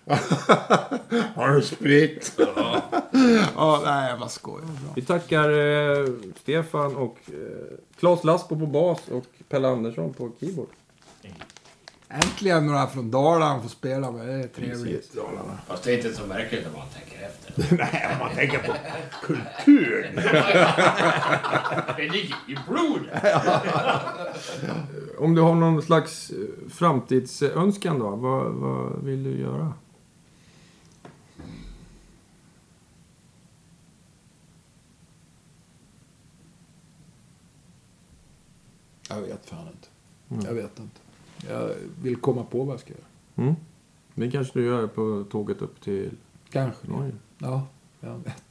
(laughs) Har du spritt? Ja. ja, nej, jag bara skojar. Vi tackar eh, Stefan och eh, Claes Laspo på bas och Pelle Andersson på keyboard. Äntligen några från Dalarna får spela med. Det är trevligt. Fast det är inte så märkligt om man tänker efter. (laughs) Nej, om man tänker på kultur. (laughs) Det ligger i blodet. (laughs) Om du har någon slags eh, framtidsönskan då? Vad, vad vill du göra? Jag vet fan inte. Jag vet inte. Jag vill komma på vad jag ska göra. Mm. Det kanske du gör på tåget upp till Kanske. Norge. Ja, jag vet.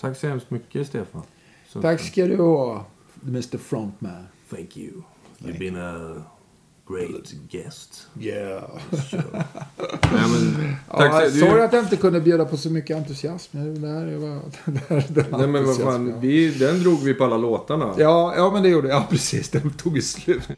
Tack så hemskt mycket, Stefan. Så- Tack ska du ha, Mr Frontman. Thank you. You've been a great guest. Yeah. (laughs) Nej, men, tack Ja, så, sorry du, att jag inte kunde bjuda på så mycket entusiasm. Det här var, (laughs) det här, den nej, men vad fan, vi, den drog vi på alla låtarna. Ja, ja, men det gjorde jag. Ja, precis. Den tog ju slut.